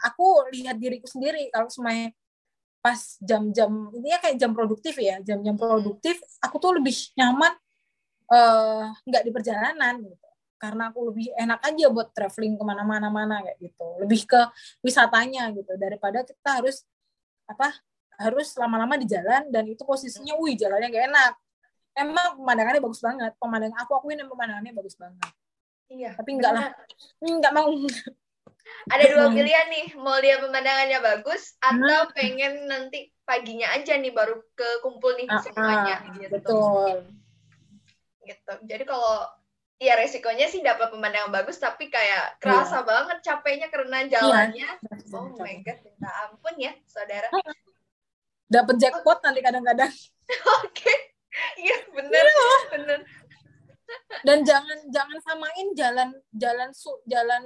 aku lihat diriku sendiri kalau semuanya pas jam-jam ini ya kayak jam produktif ya, jam-jam produktif, aku tuh lebih nyaman eh, nggak di perjalanan gitu karena aku lebih enak aja buat traveling ke mana-mana mana kayak gitu lebih ke wisatanya gitu daripada kita harus apa harus lama-lama di jalan dan itu posisinya wih jalannya gak enak emang pemandangannya bagus banget pemandangan aku akuin yang pemandangannya bagus banget Iya. tapi enggak lah benar. Hmm, mau Ada dua Hmm. pilihan nih, mau lihat pemandangannya bagus atau pengen nanti paginya aja nih baru ke kumpul nih Ah, semuanya ah, gitu. betul Gitu. Jadi kalau ya resikonya sih dapat pemandangan bagus tapi kayak kerasa banget capeknya karena jalannya. Oh my god, minta ampun ya, saudara. dapat jackpot nanti kadang-kadang Oke. Iya, bener. Bener. dan jangan jangan samain jalan jalan su jalan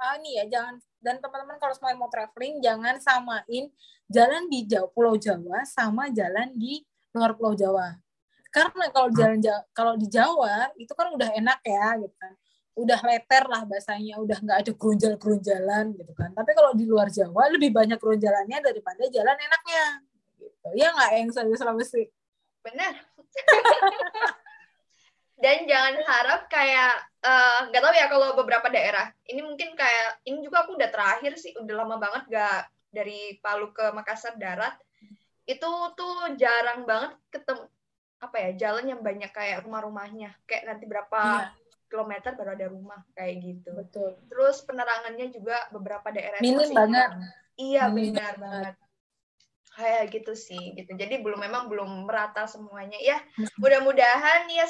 ah, ini ya jangan dan teman-teman kalau semuanya mau traveling jangan samain jalan di Jawa, Pulau Jawa sama jalan di luar Pulau Jawa karena kalau jalan Ja- kalau di Jawa itu kan udah enak ya gitu kan udah leter lah bahasanya udah nggak ada gerunjal-gerunjalan gitu kan tapi kalau di luar Jawa lebih banyak gerunjalannya daripada jalan enaknya gitu ya nggak yang Sulawesi Sulawesi Bener. Dan jangan harap kayak eh, nggak tahu ya kalau beberapa daerah. Ini mungkin kayak ini juga aku udah terakhir sih, udah lama banget gak dari Palu ke Makassar darat. Itu tuh jarang banget ketemu apa ya jalan yang banyak kayak rumah-rumahnya. Kayak nanti berapa Iya. kilometer baru ada rumah kayak gitu. betul Terus penerangannya juga beberapa daerah minim banget. Iya Minim benar banget. Kayak gitu sih gitu. Jadi belum memang belum merata semuanya. Ya mudah-mudahan ya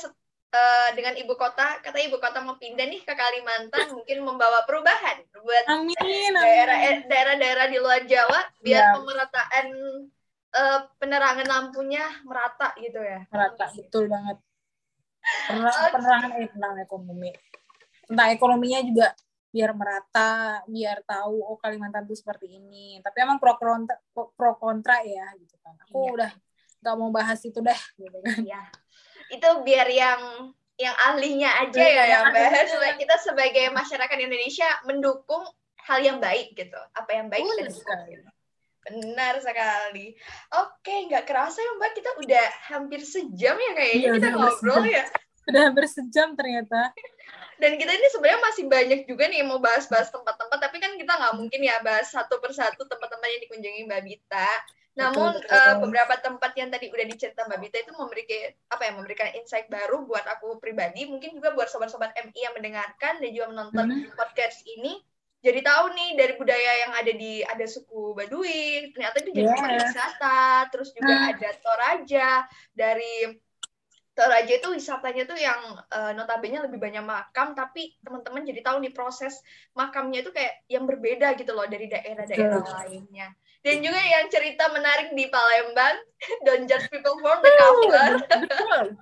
eh, dengan ibu kota kata ibu kota mau pindah nih ke Kalimantan mungkin membawa perubahan buat amin amin daerah eh, daerah-daerah di luar Jawa biar Iya. pemerataan eh, penerangan lampunya merata gitu ya. merata betul banget Pener- penerangan eh, penerangan ekonomi tentang ekonominya juga biar merata biar tahu oh Kalimantan itu seperti ini tapi emang pro kontra pro kontra ya gitu kan aku Iya. udah nggak mau bahas itu deh gitu kan Iya. Itu biar yang yang ahlinya aja Iya, ya yang bahas. ahlinya. Kita sebagai masyarakat Indonesia mendukung hal yang baik gitu. Apa yang baik kita dukung. sekali. Benar sekali. Oke, nggak kerasa ya Mbak, kita udah hampir sejam ya kayaknya Iya, kita ngobrol sejam. ya. udah hampir sejam ternyata Dan kita ini sebenarnya masih banyak juga nih mau bahas-bahas tempat-tempat, tapi kan kita nggak mungkin ya bahas satu persatu tempat-tempat yang dikunjungi Mbak Bita. Namun betul. eh, beberapa tempat yang tadi udah dicerita Mbak Bita itu memberikan apa ya memberikan insight baru buat aku pribadi, mungkin juga buat sobat-sobat MI yang mendengarkan dan juga menonton Mhm. podcast ini. Jadi tahu nih dari budaya yang ada di ada suku Baduy, ternyata itu jadi Yes. tempat wisata, terus juga Hmm. ada Toraja dari Toraja itu wisatanya tuh yang uh, notabene lebih banyak makam, tapi teman-teman jadi tahu nih proses makamnya itu kayak yang berbeda gitu loh dari daerah-daerah lainnya. Dan juga yang cerita menarik di Palembang, don't judge people for the cover.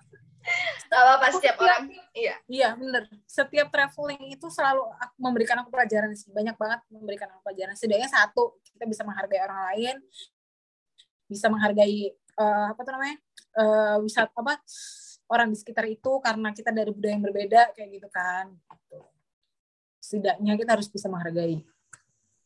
Sama pas setiap orang, iya. Iya, bener. Setiap traveling itu selalu memberikan aku pelajaran sih. Banyak banget memberikan aku pelajaran. Setidaknya satu, kita bisa menghargai orang lain, bisa menghargai uh, apa tuh namanya? Uh, wisata apa? orang di sekitar itu karena kita dari budaya yang berbeda kayak gitu kan gitu. setidaknya kita harus bisa menghargai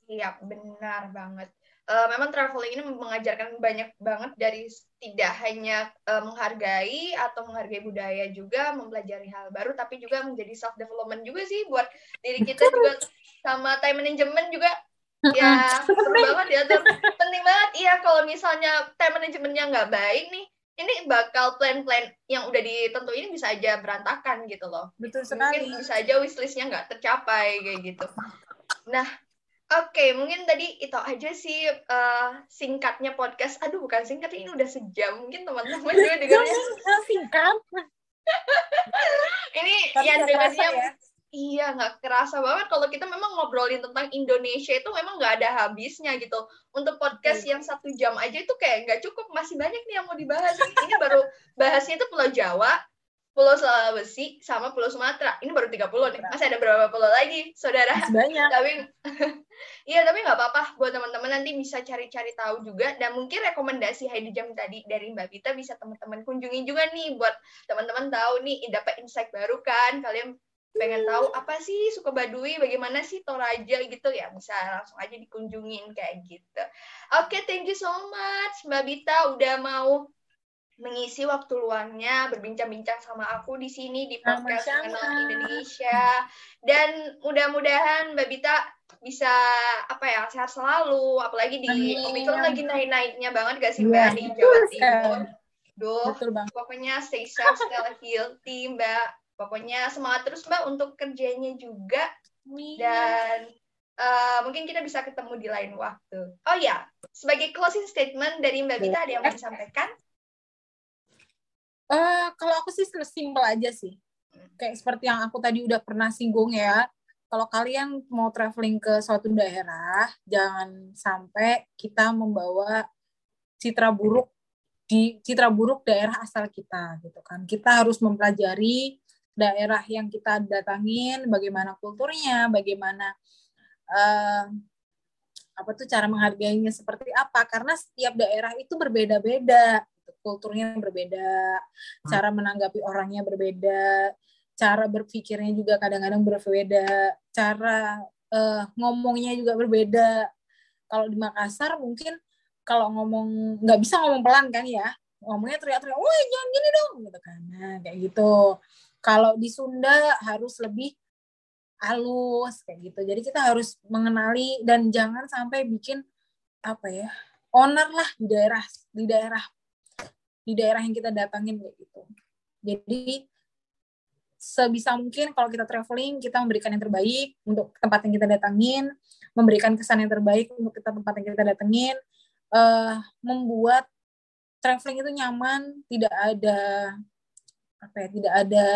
iya benar banget uh, memang traveling ini mengajarkan banyak banget dari tidak hanya uh, menghargai atau menghargai budaya juga mempelajari hal baru tapi juga menjadi self development juga sih buat diri kita juga sama time management juga ya seru banget ya penting banget iya kalau misalnya time managementnya nggak baik nih ini bakal plan-plan yang udah ditentuin bisa aja berantakan gitu loh. Betul sekali. Mungkin bisa aja wishlistnya nggak tercapai kayak gitu. Nah, oke, okay, mungkin tadi itu aja sih uh, singkatnya podcast. Aduh, bukan singkat, ini udah sejam. Mungkin teman-teman juga dengarnya. Singkat. ini Tapi yang dengarnya ya? Iya, nggak kerasa banget kalau kita memang ngobrolin tentang Indonesia itu memang nggak ada habisnya gitu. Untuk podcast hmm. yang satu jam aja itu kayak nggak cukup, masih banyak nih yang mau dibahas. Ini baru bahasnya itu Pulau Jawa, Pulau Sulawesi, sama Pulau Sumatera. Ini baru 30 nih. Masih ada berapa pulau lagi, saudara? Masih banyak. Tapi, iya tapi nggak apa-apa. Buat teman-teman nanti bisa cari-cari tahu juga. Dan mungkin rekomendasi Heidi Jam tadi dari Mbak Vita bisa teman-teman kunjungi juga nih. Buat teman-teman tahu nih, dapat insight baru kan. Kalian pengen tahu apa sih suka Baduy, bagaimana sih Toraja gitu ya bisa langsung aja dikunjungin kayak gitu. Oke, okay, thank you so much Mbak Bita udah mau mengisi waktu luangnya berbincang-bincang sama aku di sini di podcast Mengenal Indonesia. Dan mudah-mudahan Mbak Bita bisa apa ya sehat selalu. Apalagi di Omikron lagi naik-naiknya banget gak sih Mbak ya, di Jawa Timur. Duh, pokoknya stay safe, stay healthy Mbak. Pokoknya semangat terus mbak untuk kerjanya juga. Dan uh, mungkin kita bisa ketemu di lain waktu. Oh ya sebagai closing statement dari mbak Bita ada yang mau disampaikan uh, kalau aku sih simpel aja sih. Kayak seperti yang aku tadi udah pernah singgung ya. Kalau kalian mau traveling ke suatu daerah jangan sampai kita membawa citra buruk di citra buruk daerah asal kita gitu kan. Kita harus mempelajari daerah yang kita datangin, bagaimana kulturnya, bagaimana uh, apa tuh cara menghargainya seperti apa. Karena setiap daerah itu berbeda-beda kulturnya berbeda cara menanggapi orangnya berbeda cara berpikirnya juga kadang-kadang berbeda cara uh, ngomongnya juga berbeda kalau di Makassar mungkin kalau ngomong nggak bisa ngomong pelan kan ya ngomongnya teriak-teriak, woi jangan gini dong gitu kan, nah, kayak gitu. Kalau di Sunda harus lebih halus kayak gitu. Jadi kita harus mengenali dan jangan sampai bikin apa ya owner lah di daerah di daerah di daerah yang kita datangin kayak gitu. Jadi sebisa mungkin kalau kita traveling kita memberikan yang terbaik untuk tempat yang kita datangin, memberikan kesan yang terbaik untuk kita tempat yang kita datengin, uh, membuat traveling itu nyaman, tidak ada apa ya tidak ada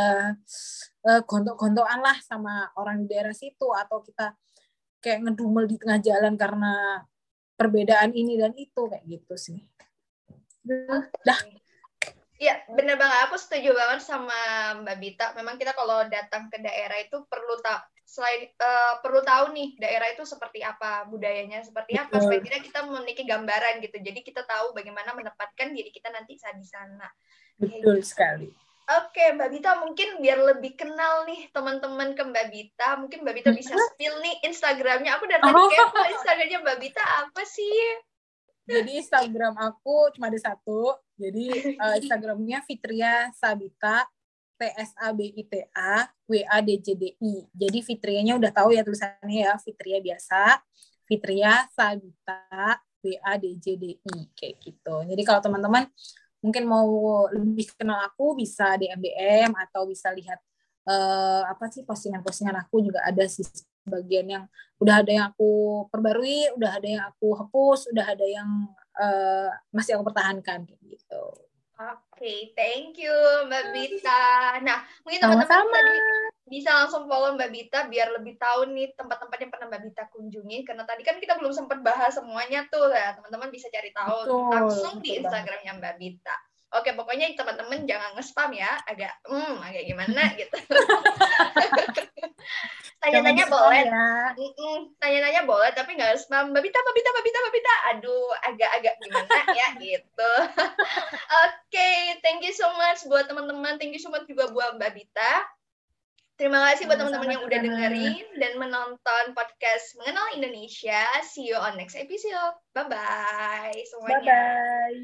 uh, gontok-gontokan lah sama orang di daerah situ atau kita kayak ngedumel di tengah jalan karena perbedaan ini dan itu kayak gitu sih. Dah. Iya, bener banget. Aku setuju banget sama Mbak Bita. Memang kita kalau datang ke daerah itu perlu tahu selain uh, perlu tahu nih daerah itu seperti apa, budayanya seperti apa, supaya tidak kita memiliki gambaran gitu. Jadi kita tahu bagaimana menempatkan diri kita nanti saat di sana. Betul gitu. sekali. Oke, Mbak Bita mungkin biar lebih kenal nih teman-teman ke Mbak Bita, mungkin Mbak Bita bisa spill nih Instagramnya. Aku dari tadi oh. Instagramnya Mbak Bita apa sih? Jadi Instagram aku cuma ada satu. Jadi uh, Instagramnya Fitria Sabita T S A B I T A W A D J D I. Jadi Fitrianya udah tahu ya tulisannya ya Fitria biasa. Fitria Sabita W A D J D I kayak gitu. Jadi kalau teman-teman mungkin mau lebih kenal aku bisa di MBM atau bisa lihat uh, apa sih postingan-postingan aku juga ada sih bagian yang udah ada yang aku perbarui, udah ada yang aku hapus, udah ada yang uh, masih aku pertahankan gitu. Oke, thank you Mbak Bita. Nah, mungkin teman-teman tadi bisa langsung follow Mbak Bita biar lebih tahu nih tempat-tempat yang pernah Mbak Bita kunjungi. Karena tadi kan kita belum sempat bahas semuanya tuh ya. Teman-teman bisa cari tahu Betul, langsung di Instagramnya Mbak Bita. Oke, pokoknya teman-teman jangan nge-spam ya. Agak, hmm, agak gimana gitu. Tanya-tanya boleh. Ya. Tanya-tanya boleh tapi nggak spam Mbak Bita, Mbak Bita, Mbak Bita, Mbak Bita. Aduh, agak-agak gimana ya gitu. Oke, thank you so much buat teman-teman. Thank you so much juga buat Mbak Bita. Terima kasih buat teman-teman yang udah dengerin dan menonton podcast Mengenal Indonesia. See you on next episode. Bye-bye semuanya. Bye-bye.